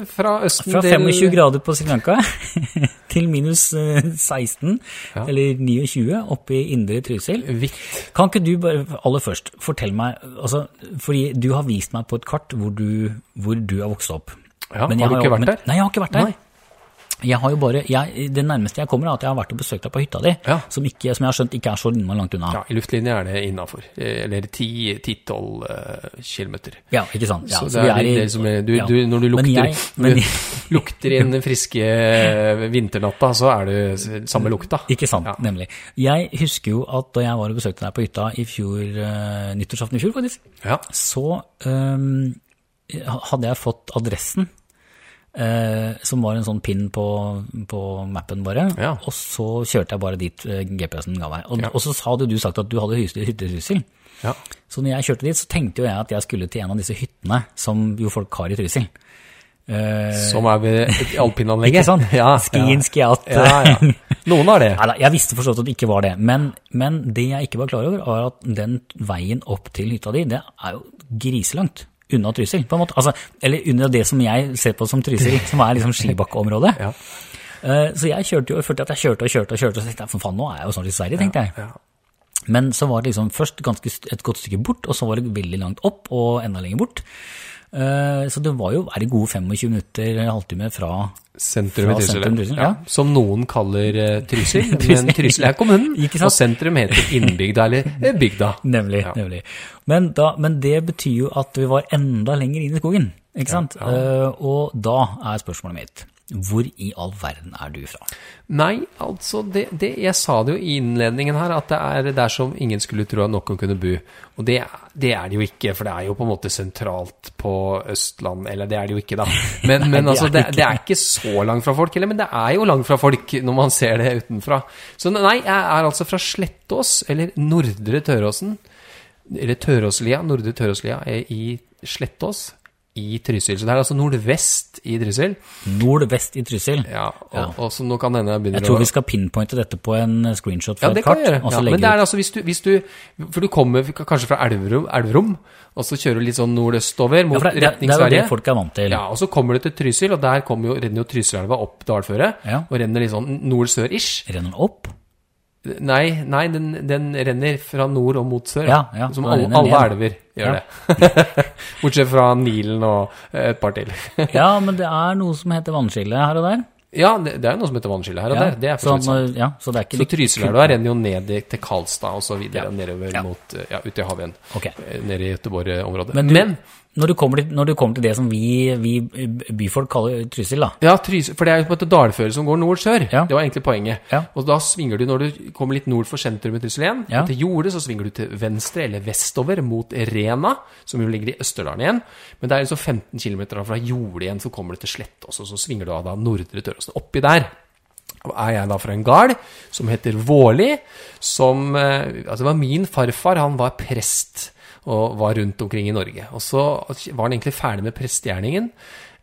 fra østen Fra til 25 grader på Sri Lanka (laughs) til minus eh, 16, Ja. eller 29, oppe i indre Trysil. Hvitt. Kan ikke du bare aller først fortelle meg altså, Fordi du har vist meg på et kart hvor du, hvor du har vokst opp. Ja, Men har du ikke vært der? Nei, jeg har ikke vært der. Nei. Jeg har jo bare, jeg, det nærmeste jeg kommer er at jeg har vært og besøkt deg på hytta di, Ja. som, ikke, som jeg har skjønt ikke er så langt unna. Ja, i luftlinje er det innafor. Eller 10-12 kilometer. Ja, ikke sant? Ja, så så det er, det som er, du, ja. du, når du Men lukter, jeg- men- du (laughs) lukter inn den friske eh, vinternatta, så er det samme lukta. Ikke sant, nemlig. Jeg husker jo at da jeg var og besøkte deg på hytta i fjor, uh, nyttårsaften i fjor faktisk, Ja. så um, hadde jeg fått adressen, eh, som var en sånn pin på, på mappen bare, Ja. og så kjørte jeg bare dit eh, GPS-en ga meg. Og, Ja. og så hadde du sagt at du hadde hytte hytte i Trysil. ja. Så når jeg kjørte dit, så tenkte jo jeg at jeg skulle til en av disse hyttene som jo folk har i Trysil. Eh, Som er ved et alpinanlegget. Ikke sant? (laughs) Ja, Skien, skiat. Ja, ja. Noen har det. (laughs) Neida, jeg visste forstått at det ikke var det, men, men det jeg ikke var klar over, var at den veien opp til hytta di, det er jo griselangt unna Trysil, på en måte. Altså, eller unna det som jeg ser på som Trysil, som er liksom skibakkeområdet. (laughs) Ja. Eh, Så jeg kjørte jo, følte at jeg kjørte og kjørte og kjørte, og så tenkte jeg, for faen, nå er jeg jo snart i Sverige, tenkte jeg. Ja. Men så var det liksom først ganske et godt stykke bort, og så var det veldig langt opp og enda lenger bort. Eh, Så det var jo, det gode 25 minutter, en halvtime fra Sentrum i Fra Trysil. ja. Som noen kaller uh, Trysil, (laughs) men Trysil er kommunen, (laughs) og sentrum heter innbygda eller eh, bygda. (laughs) Nemlig. Ja. nemlig. Men, da, men det betyr jo at vi var enda lenger inn i skogen, ikke sant? ja. Og da er spørsmålet mitt, hvor i all verden er du fra? Nei, altså, det, det, jeg sa det jo i innledningen her, at det er der som ingen skulle tro at noen kunne bo. Og det, det er det jo ikke, for det er jo på en måte sentralt på Østland, eller det er det jo ikke da. (laughs) Men, men altså, det, det er ikke så langt fra folk heller, men det er jo langt fra folk når man ser det utenfra. Så nei, jeg er altså fra Slettås, eller Nordre Tøråsen, eller Tøråslia, Nordre Tøråslia er i Slettås, i Trysil. Så det er altså nordvest i Trysil. Nordvest i Trysil. Ja, og, Ja. og så nå kan hende jeg begynner Jeg tror å vi skal pinpointe dette på en screenshot ja, fra det et kan kart. vi gjøre. og så Ja, men det er altså hvis du, hvis du For du kommer kanskje fra Elverum, Elverum og så kjører du litt sånn nordøstover mot ja, det, retning Sverige. det er jo det folk er vant til. Ja, og så kommer du til Trysil, og der jo, renner jo Trysilelva opp dalføret. Ja. Og renner litt sånn nord-sør-ish. Renner den opp? Nei, nei den, den renner fra nord og mot sør. Ja, ja, som alle, alle elver gjør Ja. det. (laughs) Bortsett fra Nilen og eh, et par til. (laughs) Ja, men det er noe som heter vannskille her og der. ja, det, det er noe som heter vannskille her og der. Det er så sant. ja, så det er ikke Så Trysilelva renner jo ned til Karlstad og så videre nedover mot eh, ja, ut i havet igjen. Ok. Eh, Nede i Göteborg-området. Men, du, når, du kommer til, når du kommer til det som vi, vi byfolk kaller Trysil, da. Ja, Trysil, for det er jo på en måte dalføret som går nord-sør. Ja. Det var egentlig poenget. Ja. Og da svinger du, når du kommer litt nord for sentrum i Trysil igjen, Ja. til jordet, så svinger du til venstre eller vestover mot Rena, som jo ligger i Østerdalen igjen. Men det er altså 15 km fra jordet igjen, så kommer du til Slett og så svinger du av da Nordre Tøråsen. Oppi der er jeg da fra en gard som heter Vårli, som eh, Altså, det var min farfar, han var prest og var rundt omkring i Norge. Og så var han egentlig ferdig med prestegjerningen.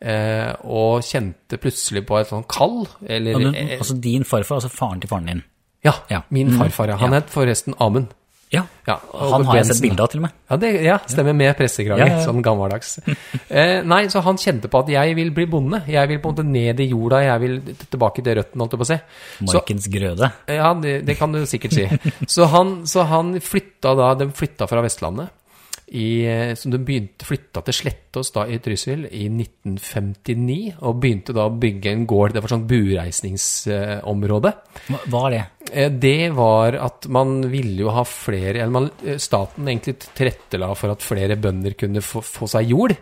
Eh, og kjente plutselig på et sånn kall, eller ja, eh, altså din farfar, altså faren til faren din. Ja, Ja. min Mhm. farfar, ja. Han het forresten Amund. Ja, Ja, han har jeg sett bilde av til og med. Ja, det, ja stemmer med pressekrage, Ja, sånn gammeldags. (laughs) eh, nei, så han kjente på at jeg vil bli bonde. Jeg vil på en måte ned i jorda, jeg vil tilbake til røttene, holdt jeg på å si. Så, Markens grøde. ja, det, det kan du sikkert si. (laughs) Så han, så han flytta da, de flytta fra Vestlandet. I, som de begynte flytta til Slettås da i Trysil i 1959, og begynte da å bygge en gård. Det var sånn bureisningsområde. Hva, var er det? Eh, Det var at man ville jo ha flere Eller man, eh, staten egentlig tilrettela for at flere bønder kunne få, få seg jord.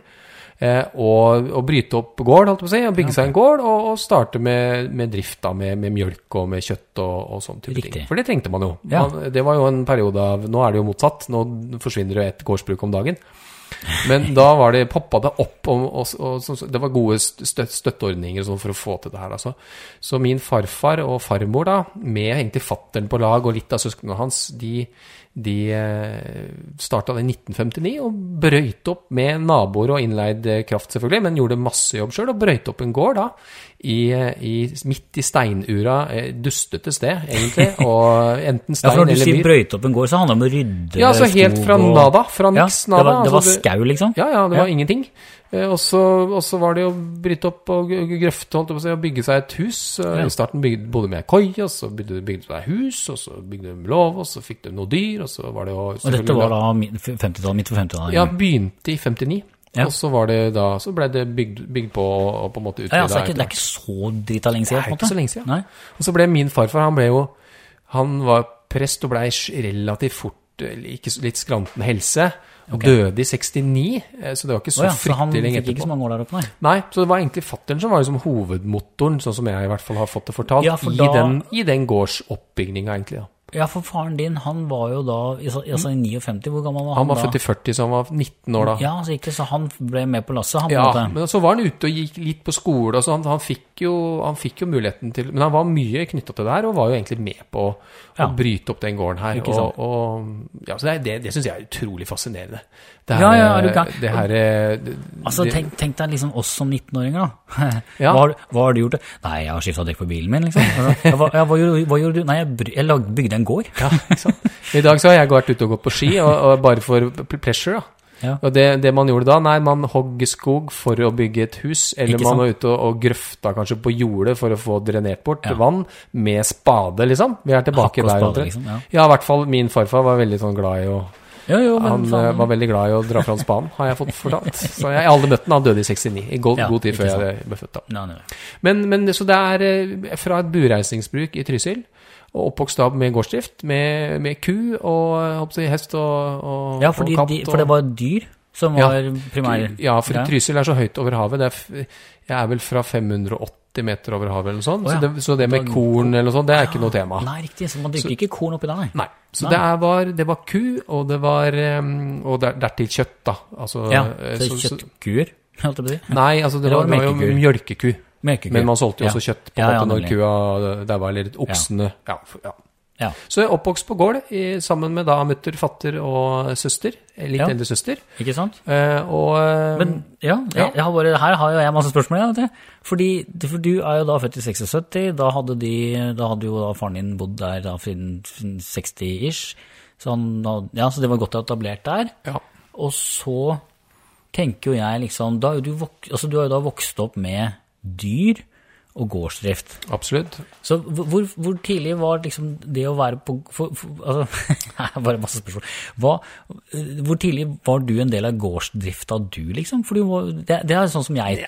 Eh, og, og bryte opp gård, holdt på å si, og bygge seg en gård, og, og starte med, med drift da, med, med mjølk og med kjøtt og, og sånn type Riktig. ting. For det trengte man jo. Ja. Man, det var jo en periode av Nå er det jo motsatt. Nå forsvinner det et gårdsbruk om dagen. Men da var det, poppa det opp, og, og, og, det var gode støt, støtteordninger sånn for å få til det her. Altså. Så min farfar og farmor, da, med egentlig fattern på lag og litt av søsknene hans, de, de starta det i 1959 og brøyt opp med naboer og innleid eh, kraft, selvfølgelig, men gjorde masse jobb sjøl og brøyt opp en gård da, i, i, midt i steinura, eh, dustete sted, egentlig, og enten stein Ja, stein for når du sier myr. brøyte opp en gård, så handler det om å rydde Ja, altså helt fra og- nada, fra Ja, niks det nada. var, det var altså skau, liksom? ja, ja, det Ja. var ingenting. Eh, Og så, var det å bryte opp og grøfte holdt og bygge seg et hus. Ja. I starten bygde, bodde med koi, og så bygde bygde de seg hus, og så bygde de låv, og så fikk de noe dyr, og så var det å Og dette var da 50-tallet, midt på 50-tallet? Ja, begynte i 59. Ja. Og så var det da, så ble det bygd, bygd på og, på en måte utvida. ja, altså, det, det er ikke så drita lenge siden? Det er ikke så lenge siden. Nei. Og så ble min farfar, han ble jo Han var prest og blei relativt fort litt skranten helse. Og Ok. døde i 69, eh, så det var ikke så oh, ja, så han fikk ikke etterpå. så mange år der oppe, nei? Nei, så det var egentlig fatteren som var liksom hovedmotoren, sånn som jeg i hvert fall har fått det fortalt, Ja, for i, da- den, i den gårdsoppbygninga, egentlig. Ja. Ja, for faren din, han var jo da altså, i 59, hvor gammel var han, Han var da? født i 40, så han var 19 år da. Ja, så, ikke, så han ble med på lasset, han Ja, måte. men så var han ute og gikk litt på skole, så han, han, fikk jo, han fikk jo muligheten til Men han var mye knytta til det her, og var jo egentlig med på å Ja. bryte opp den gården her. Og, og, ja, så det, det, det syns jeg er utrolig fascinerende. Det Ja, ja, er du gæren? Det her det, Altså, tenk, tenk deg liksom oss som 19-åringer, da. (laughs) Ja. Hva, hva har du gjort? Nei, jeg har skifta dekk på bilen min, liksom. Altså, hva, ja, hva, gjorde, hva gjorde du? Nei, jeg, jeg lag, bygde en gård. Ja, ikke sant? I dag så har jeg vært ute og gått på ski, og, og bare for pleasure, da. Ja. Og det, det man gjorde da, nei, man hogg skog for å bygge et hus, eller man var ute og, og grøfta kanskje på jordet for å få drenert bort Ja. vann med spade, liksom. Vi er tilbake der. spade, liksom, ja. ja, i hvert fall min farfar var veldig sånn glad i å Jo, jo, Han faen. eh, var veldig glad i å dra fra spaden, har jeg fått fortalt. Så jeg har aldri møtt ham. han døde i 69, i god, Ja, god tid før jeg ble født. da. No, no. Men, men så det er eh, fra et bureisingsbruk i Trysil, og oppvokst da med gårdsdrift, med, med ku og jeg si, hest og, og, Ja, fordi og katt. de, for det var dyr som Ja. var. Ja, for Ja. Trysil er så høyt over havet. Det er, jeg er vel fra 580 meter over havet eller noe sånt. Oh, ja. så, det, så det med korn eller noe sånt, det er ikke noe tema. Nei, riktig, så man dyrker ikke korn oppi der, nei. Nei. Så Nei. det er, var, det var ku, og det var Og dertil kjøtt, da. Altså, Ja, eh, så så- kjøttkuer, (laughs) holdt jeg på å si. Nei, altså det var, var det det var jo mjølkeku. Men man solgte jo også kjøtt på en måte når kua daua, eller oksene ja. Ja. Så jeg er oppvokst på gård i, sammen med da mutter, fatter og søster. Litt Ja. eldre søster. Ikke sant? Eh, og eh, Men ja, Ja. jeg, jeg har bare, her har jo jeg masse spørsmål. Jeg. Fordi, for du er jo da født i 76. Da hadde, de, da hadde jo da faren din bodd der da siden 60-ish. Så, han ja, så det var godt etablert der. ja. Og så tenker jo jeg liksom da du, vok, altså, du har jo da vokst opp med dyr og gårdsdrift. Absolutt. Så hvor, hvor- tidlig var liksom det å være på for, for, altså, (laughs) Bare masse spørsmål. Hva, hvor tidlig var du en del av gårdsdrifta, du, liksom? For du var, det, det er sånn som jeg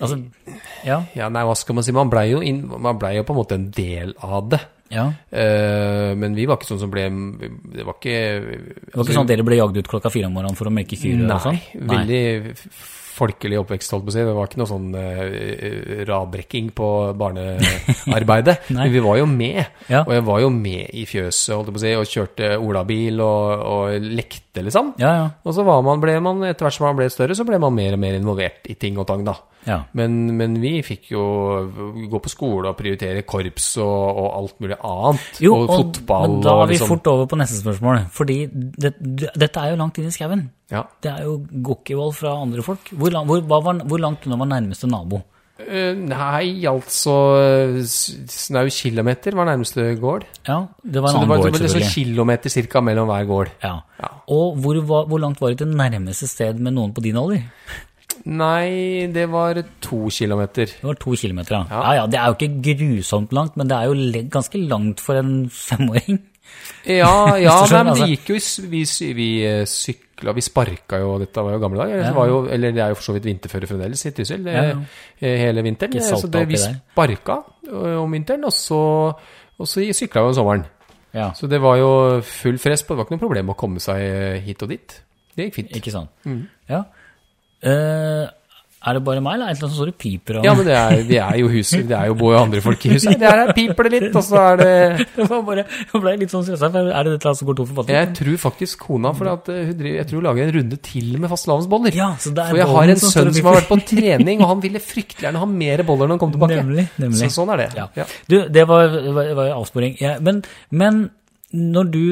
Altså, ja. Ja, nei, hva skal man si? Man blei jo, ble jo på en måte en del av det. ja. Uh, men vi var ikke sånn som ble Det var ikke Det var ikke sånn at dere ble jagd ut klokka fire om morgenen for å melke kyr? Nei, og sånn? nei. veldig folkelig oppvekst, holdt på å si. Det var ikke noe sånn uh, radbrekking på barnearbeidet. (laughs) Men vi var jo med. Ja. Og jeg var jo med i fjøset, holdt jeg på å si, og kjørte olabil og, og lekte, liksom. Ja, ja. Og så var man, ble man, etter hvert som man ble større, så ble man mer og mer involvert i ting og tang, da. Ja. Men, men vi fikk jo gå på skole og prioritere korps og, og alt mulig annet. Jo, og fotball men da er vi liksom fort over på neste spørsmål. Fordi det, det, dette er jo langt inn i skauen. Ja. Det er jo gokkivold fra andre folk. Hvor, lang- hvor, hva var, hvor langt unna var nærmeste nabo? Eh, nei, altså Snau kilometer var nærmeste gård. Ja, det var Så en annen det gård, var selvfølgelig. kilometer cirka mellom hver gård. Ja. Ja. Og hvor, hvor langt var det til nærmeste sted med noen på din alder? Nei, det var to kilometer. Det var to kilometer, ja. Ja. Ja, ja, det er jo ikke grusomt langt, men det er jo ganske langt for en femåring. Ja, (laughs) ja skjønner, men det altså. gikk jo Vi, vi eh, sykla Vi sparka jo Dette var jo gamle dager. Ja. Det var jo, eller det er jo for så vidt vinterføre fremdeles i Trysil eh, hele vinteren. Eh, Så det, vi sparka om vinteren, og så, og så sykla vi om sommeren. Ja, Så det var jo full fress på. Det var ikke noe problem å komme seg hit og dit. Det gikk fint. ikke sant. Mm. Ja. Eh, Er det bare meg, eller er det noe som står og piper? Og... Ja, men det er, vi er jo huset, det er jo bor jo andre folk i huset. Det her piper det litt, og så er det (laughs) det var bare, jeg ble litt sånn stressa. for Er det dette som går tom for Jeg tror faktisk kona for at eh, hun driver, jeg tror hun lager en runde til med fastelavnsboller. Ja, så det er For jeg har en sønn som har vært på trening, og han ville fryktelig gjerne ha mer boller når han kom tilbake. Nemlig, nemlig. Så sånn er det. Ja. Ja. Du, det var, var, var avsporing. Ja, men, men når du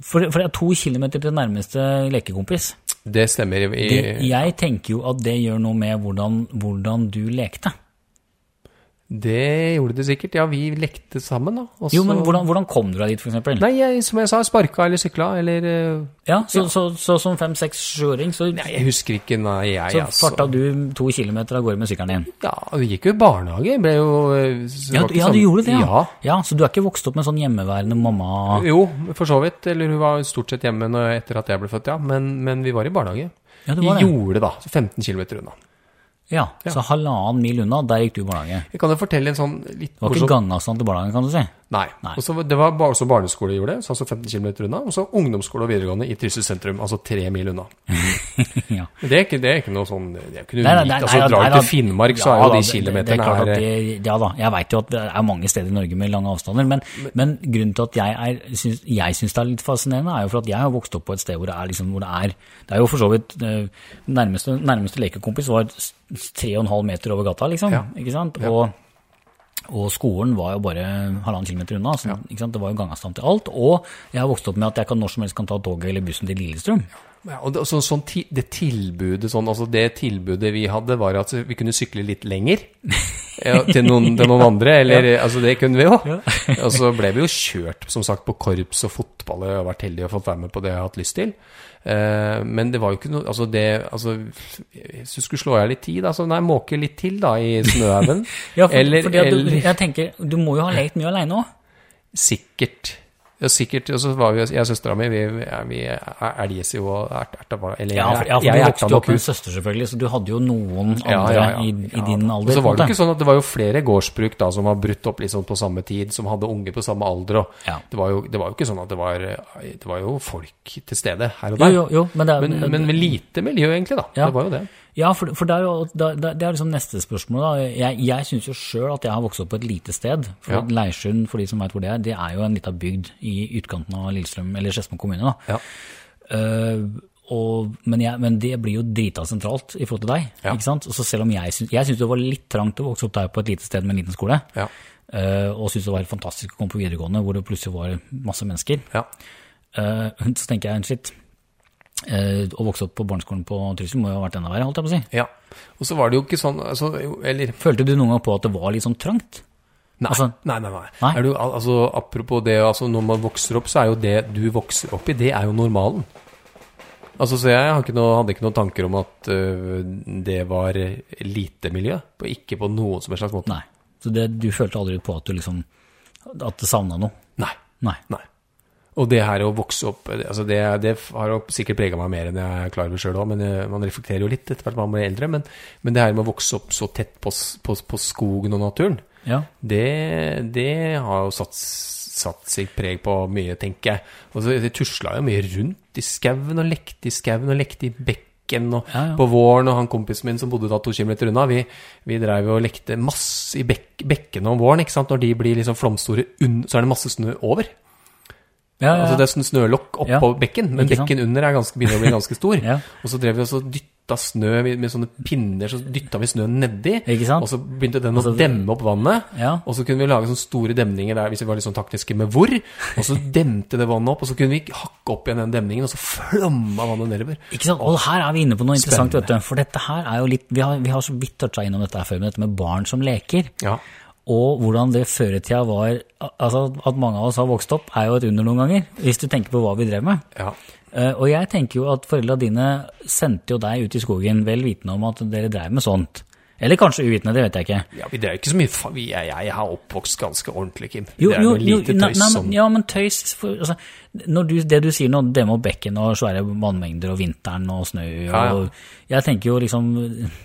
for, for det er to kilometer til nærmeste lekekompis. Det stemmer. I, Det, jeg tenker jo at det gjør noe med hvordan, hvordan du lekte. Det gjorde det sikkert. Ja, vi lekte sammen, da. Også... Jo, men hvordan, hvordan kom du deg dit, eksempel? Nei, jeg, som jeg sa, sparka eller sykla, eller eh, Ja, så, så, så, som fem, seks, sjuåring, så, Nei, jeg husker ikke, nei, jeg, så altså. farta du to kilometer av gårde med sykkelen din. Ja, vi gikk jo i barnehage. Ble jo eh, så Ja, du, ja, du sånn- gjorde det, ja. Ja. ja. Så du er ikke vokst opp med sånn hjemmeværende mamma? Jo, for så vidt. Eller hun var stort sett hjemme når, etter at jeg ble født, ja. Men, men vi var i barnehage. Ja, det Vi var det. gjorde det, da. så 15 km unna. Ja, så halvannen mil unna, der gikk du i barnehage. Jeg kan jo fortelle en sånn litt Det var ikke gangavstand til barnehagen, kan du si. Nei. Nei. Og så det var bare også barneskole gjorde gjorde, så altså 15 km unna. Og så ungdomsskole og videregående i Trysil sentrum, altså tre mil unna. (laughs) ja. Men det er ikke, det er ikke noe sånn Det er ikke noe unikt. Altså, drar du til Finnmark, så ja er jo de det- det- kilometerne det er her det- Ja da, jeg veit jo at det er mange steder i Norge med lange avstander, men, men grunnen til at jeg, er, syns, jeg syns det er litt fascinerende, er jo for at jeg har vokst opp på et sted hvor det er liksom, hvor det er Det er jo for så vidt eh, Nærmeste, nærmeste lekekompis var s- tre og en halv meter over gata, liksom. Ja. Ikke sant? Ja. Og og skolen var jo bare halvannen kilometer unna. Så, sant? Det var jo gangavstand til alt. Og jeg har vokst opp med at jeg kan når som helst kan ta toget eller bussen til Lillestrøm. Ja, og det, så, sånn, det tilbudet sånn, altså det tilbudet vi hadde var at vi kunne sykle litt lenger (laughs) ja, til, noen, til noen andre, eller altså det kunne vi jo. (laughs) Og så ble vi jo kjørt, som sagt, på korps og fotball, og vært heldige og fått være med på det jeg har hatt lyst til. Eh, men det var jo ikke noe, altså det, altså, hvis du skulle slå av litt tid, altså, nei, måke litt til da i snøhaugen. (laughs) Ja, for, eller, fordi at du, jeg tenker, du må jo ha lekt mye aleine òg. sikkert. Ja, sikkert. Og så var vi, jeg og søstera mi, vi, vi elges jo og erta bare Eller Ja, for, ja, for jeg du erta vokste jo nok opp med en søster, selvfølgelig, så du hadde jo noen andre Ja, ja, i, i din Og alder. så var det jo ikke sånn at det var jo flere gårdsbruk da som var brutt opp liksom på samme tid, som hadde unge på samme alder. Og Ja. det, var jo, det var jo ikke sånn at det var Det var jo folk til stede her og der. jo, jo, men det men, Men, men lite miljø, egentlig, da. Ja. Det var jo det. Ja, for, for er jo da- da- det er liksom neste spørsmål. da. Jeg, jeg syns jo sjøl at jeg har vokst opp på et lite sted. For Ja. Leirsund, for de som veit hvor det er, det er jo en lita bygd i utkanten av Lillestrøm, eller Skedsmo kommune. da. Ja. Uh, og, men, jeg, men det blir jo drita sentralt i forhold til deg. Ja. ikke sant? Og Så selv om jeg syns, jeg syns det var litt trangt å vokse opp der på et lite sted med en liten skole, Ja. uh, og syntes det var helt fantastisk å komme på videregående hvor det plutselig var masse mennesker, ja. uh, så tenker jeg shit. Eh, å vokse opp på barneskolen på Trysil må jo ha vært enda verre, holdt jeg på å si. ja. Og så var det jo ikke sånn altså, Eller Følte du noen gang på at det var litt sånn trangt? Nei, Altså- nei, nei. nei. Nei? Er du, altså, apropos det, altså, når man vokser opp, så er jo det du vokser opp i, det er jo normalen. Altså, så jeg har ikke noe, hadde ikke noen tanker om at uh, det var lite miljø. På, ikke på noen som helst slags måte. Nei. Så det, du følte aldri på at du liksom At det savna noe? Nei. Nei. nei. Og det her å vokse opp altså det, det har jo sikkert prega meg mer enn jeg er klar over sjøl òg, men eh, man reflekterer jo litt etter hvert man blir eldre. Men, men det her med å vokse opp så tett på, på, på skogen og naturen, Ja. Det, det har jo satt, satt sitt preg på mye, tenker jeg. Og så Det tusla jo mye rundt i skauen og lekte i skauen og lekte i bekken. Og Ja, ja. På våren, og han kompisen min som bodde da to kilometer unna, vi, vi drev og lekte masse i bek, bekkene om våren. ikke sant? Når de blir liksom flomstore, så er det masse snø over. Ja, Altså Det er sånn snølokk oppå Ja. bekken, men Ikke sant? bekken under er ganske, begynner å bli ganske stor. (laughs) Ja. Og så drev vi også dytta snø med, med sånne pinner, så dytta vi snøen nedi. Og så begynte den å Altså, demme opp vannet. Ja. Og så kunne vi lage sånne store demninger der hvis vi var litt sånn taktiske med hvor. Og så demte det vannet opp, og så kunne vi hakke opp igjen den demningen, og så flomma vannet nedover. Ikke sant? Og her er vi inne på noe interessant, Spennende. vet du. For dette her er jo litt Vi har, vi har så vidt toucha innom dette her før, med dette med barn som leker. Ja. Og hvordan det før i tida var Altså, at mange av oss har vokst opp, er jo et under noen ganger. Hvis du tenker på hva vi drev med. ja. Eh, og jeg tenker jo at foreldra dine sendte jo deg ut i skogen vel vitende om at dere drev med sånt. Eller kanskje uvitende, det vet jeg ikke. ja vi drev ikke så mye vi, jeg, jeg har oppvokst ganske ordentlig, Kim. Jo, det er jo, jo lite nei, tøys nei, som ja, men tøys for, altså, du, Det du sier nå, det med bekken og svære vannmengder og vinteren og snø og Ja, ja. Jeg tenker jo liksom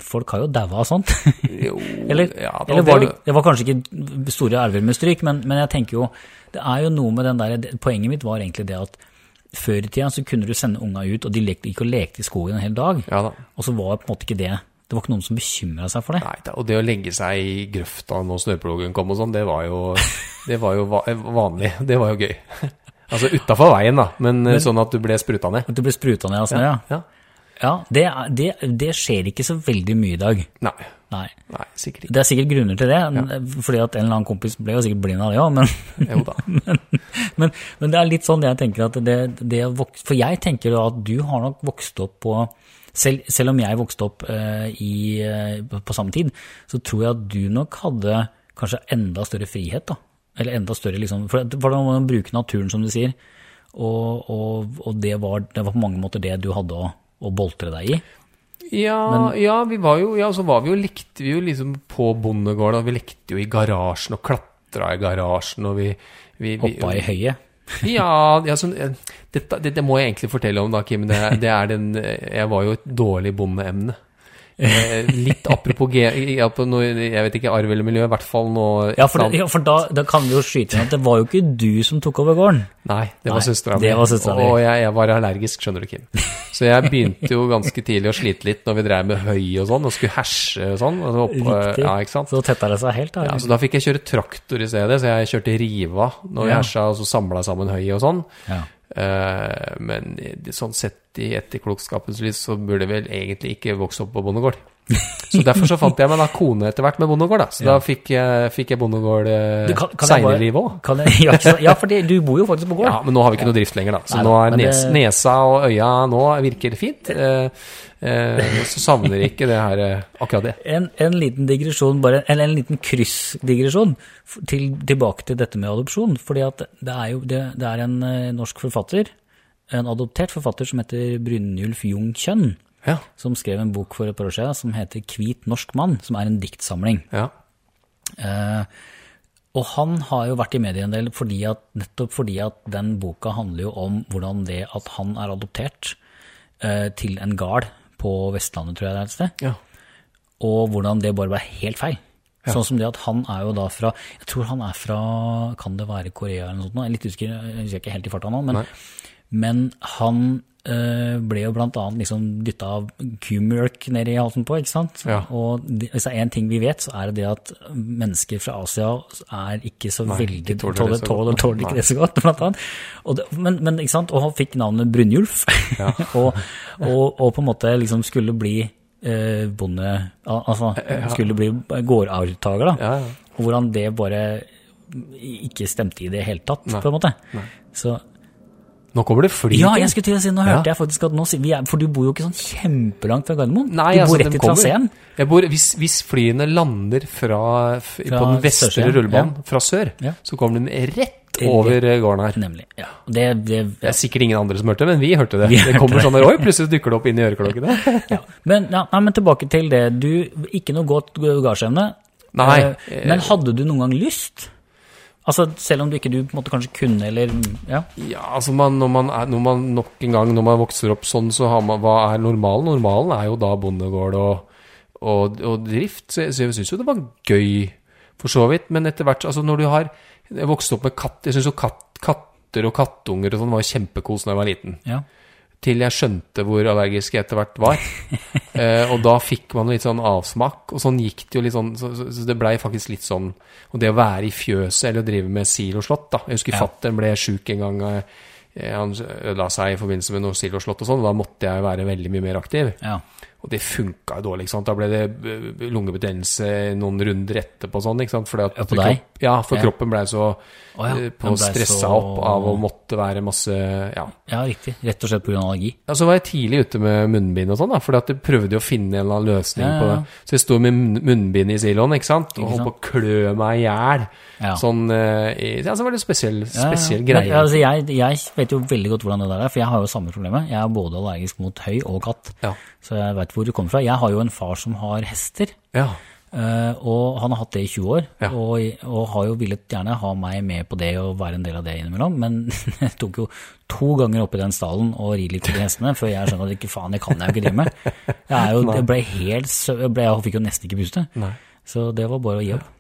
Folk har jo daua av sånt. (laughs) Jo, eller ja, da- eller var det- det var kanskje ikke store elver med stryk, men, men jeg tenker jo Det er jo noe med den der Poenget mitt var egentlig det at før i tida så kunne du sende unga ut, og de gikk og lekte i skogen en hel dag. Ja da. Og så var det på en måte ikke det Det var ikke noen som bekymra seg for det. Nei, og det å legge seg i grøfta når snøplogen kom og sånn, det (laughs) det var jo vanlig. Det var jo gøy. (laughs) Altså utafor veien, da, men, men, sånn at du ble spruta ned. At du ble spruta ned av snø, ja. ja. Ja, det, det, det skjer ikke så veldig mye i dag. Nei, Nei. nei, sikkert ikke. Det er sikkert grunner til det, fordi at en eller annen kompis ble jo sikkert blind av det òg, men, Jo da. (laughs) men, men det er litt sånn jeg tenker at det, det For jeg tenker at du har nok vokst opp på selv, selv om jeg vokste opp eh, i, eh, på, samme tid, så tror jeg at du nok hadde kanskje enda større frihet, da. Eller enda større, liksom. For det var må man bruke naturen, som du sier. Og, og, og det, var, det var på mange måter det du hadde å, å boltre deg i. Ja, ja, vi var jo, ja, så var vi jo, likte vi jo liksom på bondegården, og vi lekte jo i garasjen og klatra i garasjen, og vi, vi, vi Hoppa i høyet. Ja, ja eh, dette, dette må jeg egentlig fortelle om da, Kim. Det, det er den, eh, jeg var jo et dårlig bondeemne. Eh, litt apropos G, noe, jeg vet ikke, arv eller miljø, i hvert fall nå Ja, for, ja, for da, da kan vi jo skyte inn at det var jo ikke du som tok over gården. Nei, det var søstera mi. Og jeg, jeg var allergisk, skjønner du, Kim. Så jeg begynte jo ganske tidlig å slite litt når vi drev med høy og sånn, og skulle herse og sånn. Og opp, ja? Så tetta det seg helt, da. Ja, så da fikk jeg kjøre traktor i stedet, så jeg kjørte riva når vi hersa, og så samla sammen høy og sånn. Ja. Eh, men sånn sett i etterklokskapens lys så burde jeg vel egentlig ikke vokse opp på bondegård. Så derfor så fant jeg meg da kone etter hvert med bondegård, da. Så da fikk jeg, fikk jeg bondegård eh, jeg seinere i livet òg. Ja, ja, for du bor jo faktisk på gård. Ja, men nå har vi ikke noe drift lenger, da. Så Nei nå er nes, det- nesa og øya nå virker fint. Eh, eh, så savner ikke det her eh, akkurat det. En, en liten digresjon, bare, eller en liten kryssdigresjon til, tilbake til dette med adopsjon. fordi at det er jo det, det er en eh, norsk forfatter, en adoptert forfatter som heter Brynjulf Jung Kjønn, Ja. som skrev en bok for et par år siden som heter Hvit norsk mann, som er en diktsamling. ja. Eh, og han har jo vært i media en del fordi at, nettopp fordi at den boka handler jo om hvordan det at han er adoptert eh, til en gard på Vestlandet, tror jeg det er et sted, ja. og hvordan det bare var helt feil. Sånn som det at han er jo da fra Jeg tror han er fra Kan det være Korea eller noe sånt? Jeg er litt usikker, jeg husker ikke helt i farta nå. Men, Nei. Men han eh, ble jo blant annet liksom dytta av kumjølk nedi i halsen på, ikke sant? Ja. Og det, hvis det er én ting vi vet, så er det det at mennesker fra Asia er ikke så Nei, veldig tåler tåler, tåler, tåler ikke det så godt, blant annet. Og det, men, men ikke sant? Og han fikk navnet Brynjulf, Ja. (laughs) og, og, og på en måte liksom skulle bli eh, bonde Altså skulle bli gårdarvtaker, da. Ja, ja. Og hvordan det bare ikke stemte i det hele tatt, Nei. på en måte. Nei. Så Nå kommer det fly. Ja, jeg skulle til å si, nå Ja. hørte jeg faktisk at nå vi er, For du bor jo ikke sånn kjempelangt fra Gardermoen. Nei, du altså, bor rett i traseen. Jeg bor, hvis, hvis flyene lander fra, Fra på den vestre rullebanen fra sør, Ja. så kommer den rett over eh, gården her. Nemlig. Ja. Det, det, Det er sikkert ingen andre som hørte det, men vi hørte det. Vi det kommer sånn der, oi, plutselig dukker det opp inn i øreklokkene. (laughs) ja. Men, ja, men tilbake til det. Du, ikke noe godt gasjeevne. Nei. Eh, Men hadde du noen gang lyst? Altså, selv om du ikke du måte kanskje kunne, eller Ja. Ja, altså man, når, man er, når man nok en gang, når man vokser opp sånn, så har man, hva er normalen? Normalen er jo da bondegård og, og, og drift, så jeg, så jeg synes jo det var gøy for så vidt, men etter hvert, altså når du har jeg vokste opp med katt, jeg synes jo katt, katter og kattunger og sånn var kjempekos når jeg var liten. ja. Til jeg skjønte hvor allergisk jeg etter hvert var. (laughs) eh, og da fikk man litt sånn avsmak, og sånn gikk det jo litt sånn, så, så, så det blei faktisk litt sånn Og det å være i fjøset eller å drive med siloslått, da. Jeg husker Ja. fattern ble sjuk en gang. Eh, han ødela seg i forbindelse med noe siloslått og sånn, og da måtte jeg være veldig mye mer aktiv. ja. Og det funka jo dårlig. ikke sant? Da ble det eh, lungebetennelse noen runder etterpå sånn. ikke sant? Fordi at Ja, på deg? kropp- ja, for Ja. kroppen blei så oh, ja, eh, på stressa så- opp av å måtte være masse Ja. Ja, riktig. Rett og slett pga. allergi. Ja, så var jeg tidlig ute med munnbind og sånn, da, fordi at jeg prøvde å finne en eller annen løsning på det. Så jeg sto med munnbind i siloen, ikke sant, og holdt på å klø meg i hjel. Ja. Sånn, eh, i, ja, så var det spesiell, Ja, ja. spesiell greie. altså, jeg, jeg vet jo veldig godt hvordan det der er, for jeg har jo samme problemet. Jeg er både allergisk mot høy og katt, Ja. så jeg vet hvor det kommer fra. Jeg har jo en far som har hester, Ja. eh, og han har hatt det i 20 år, og, og har jo villet gjerne ha meg med på det og være en del av det innimellom, men (laughs) det tok jo to ganger opp i den stallen og ri litt på de hestene, før jeg skjønte at ikke faen, det kan jeg jo ikke drive med. Jeg, jo, jeg ble helt. Jeg, ble, jeg fikk jo nesten ikke puste, Nei. så det var bare å gi opp.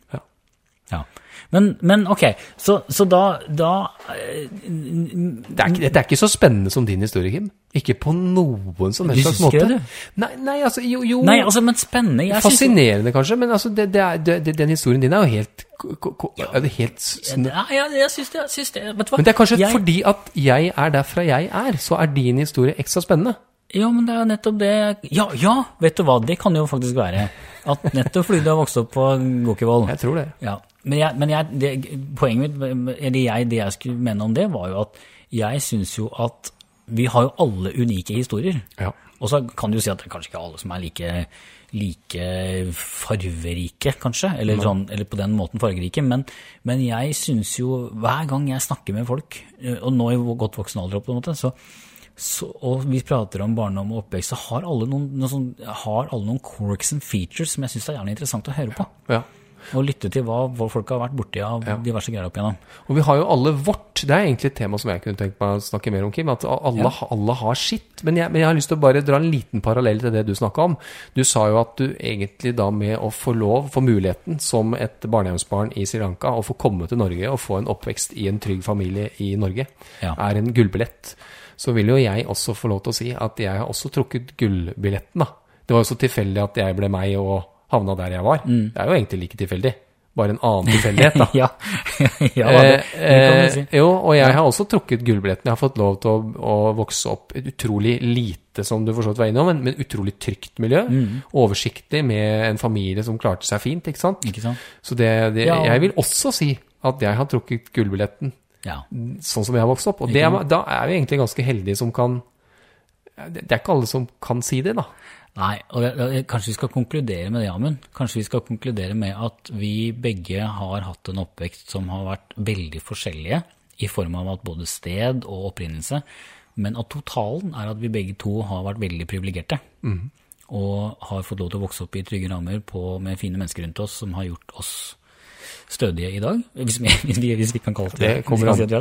Ja. Men, men ok, så, så da, da eh, Det er dette er ikke så spennende som din historie, Kim. Ikke på noen som helst slags måte. det, Nei, nei, altså, jo, jo Nei, altså, men spennende. Jeg Fascinerende, kanskje, men altså, det, det er, den historien din er jo helt, er det helt Ja, ja, jeg syns det. Syns det. Vet du hva? Men det er kanskje jeg, fordi at jeg er derfra jeg er, så er din historie ekstra spennende. Ja, men det er jo nettopp det Ja, ja, vet du hva, det kan jo faktisk være. At nettopp fordi du har vokst opp på Gåkivoll. Jeg tror det. Ja, men, jeg, men jeg, det, poenget mitt, eller jeg, det jeg skulle mene om det, var jo at jeg syns jo at vi har jo alle unike historier. Ja. Og så kan du jo si at det er kanskje ikke alle som er like, like farverike, kanskje, eller, sånn, eller på den måten fargerike, men, men jeg syns jo hver gang jeg snakker med folk, eh, og nå i godt voksen alder, på en måte, så, så, og vi prater om barndom og oppvekst, så har alle noen, noen, sånn, har alle noen quirks and features som jeg syns er gjerne interessant å høre på. Ja. Ja. Og lytte til hva, folk har vært borti av diverse greier opp igjennom. Og vi har jo alle vårt. Det er egentlig et tema som jeg kunne tenkt meg å snakke mer om, Kim. At alle, alle har sitt. Men jeg, men jeg har lyst til å bare dra en liten parallell til det du snakka om. Du sa jo at du egentlig da med å få lov, få muligheten som et barnehjemsbarn i Sri Lanka, å få komme til Norge og få en oppvekst i en trygg familie i Norge, Ja. er en gullbillett. Så vil jo jeg også få lov til å si at jeg har også trukket gullbilletten, da. Det var jo så tilfeldig at jeg ble meg og havna der jeg var. Det er jo egentlig like tilfeldig. Bare en annen tilfeldighet, da. (laughs) ja, (laughs) ja det, det kan Eh, si. eh, jo, og jeg har også trukket gullbilletten. Jeg har fått lov til å, å vokse opp et utrolig lite, som du forstått var innom, men, men utrolig trygt miljø. Mm. Oversiktlig med en familie som klarte seg fint, ikke sant? Ikke sant? Så det, det, Ja. jeg vil også si at jeg har trukket gullbilletten Ja. sånn som jeg har vokst opp. Og det, da er vi egentlig ganske heldige som kan Det det er ikke alle som kan si det, da. Nei, og kanskje vi skal konkludere med det, Amund. Kanskje vi skal konkludere med at vi begge har hatt en oppvekst som har vært veldig forskjellige, i form av at både sted og opprinnelse, men at totalen er at vi begge to har vært veldig privilegerte. Og har fått lov til å vokse opp i trygge rammer på, med fine mennesker rundt oss som har gjort oss stødige i dag, hvis vi, (laughs) hvis vi, hvis vi kan kalle det Det kommer. Si (laughs) det.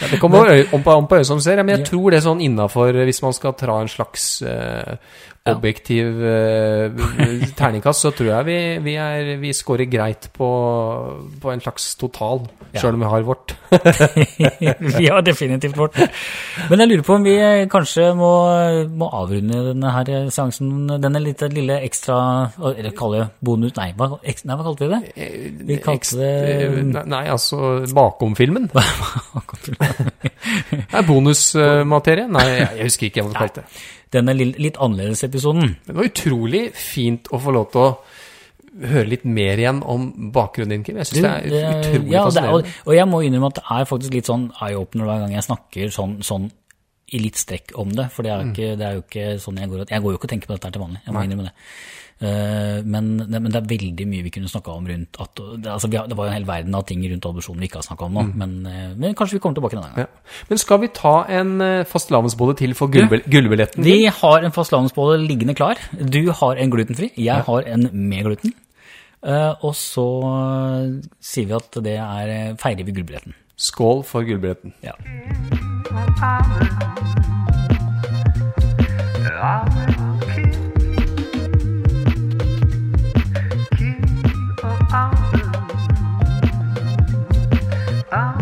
Ja, det kommer an på, øyet som ser, men jeg tror det er sånn innafor Hvis man skal tra en slags eh, Ja. Objektiv eh, terningkast, så tror jeg vi, vi, er, vi scorer greit på, på en slags total, Ja. sjøl om vi har vårt. (laughs) vi har definitivt vårt. Men jeg lurer på om vi kanskje må, må avrunde denne her seansen, denne lille, lille ekstra Eller kalle det bonus Nei, hva, ek, nei, hva kalte vi det? Vi kalte det Eh, Nei, altså bakom-filmen. (laughs) (laughs) er bonusmaterie? Nei, jeg, jeg husker ikke hva det kalte. Denne litt annerledes episoden. Det var utrolig fint å få lov til å høre litt mer igjen om bakgrunnen din, Kim. Jeg syns det er utrolig ja, fascinerende. det, og, jeg må innrømme at det er faktisk litt sånn eye-opener hver gang jeg snakker sånn, sånn i litt strekk om det. For det er, jo ikke, det er jo ikke sånn jeg går Jeg går jo ikke og tenker på dette til vanlig. Jeg må Nei. innrømme det. Eh, men, men det er veldig mye vi kunne snakka om rundt at, det, altså, har, det var jo en hel verden av ting rundt adopsjon vi ikke har snakka om nå. Men, eh, men kanskje vi kommer tilbake en annen gang. Ja. Men skal vi ta en uh, fastelavnsbolle til for gullbil- gullbilletten? Vi har en fastelavnsbolle liggende klar. Du har en glutenfri, jeg har en med gluten. Eh, og så eh, sier vi at det er eh, feirer vi gullbilletten. Skål for gullbilletten. Ja. Ah.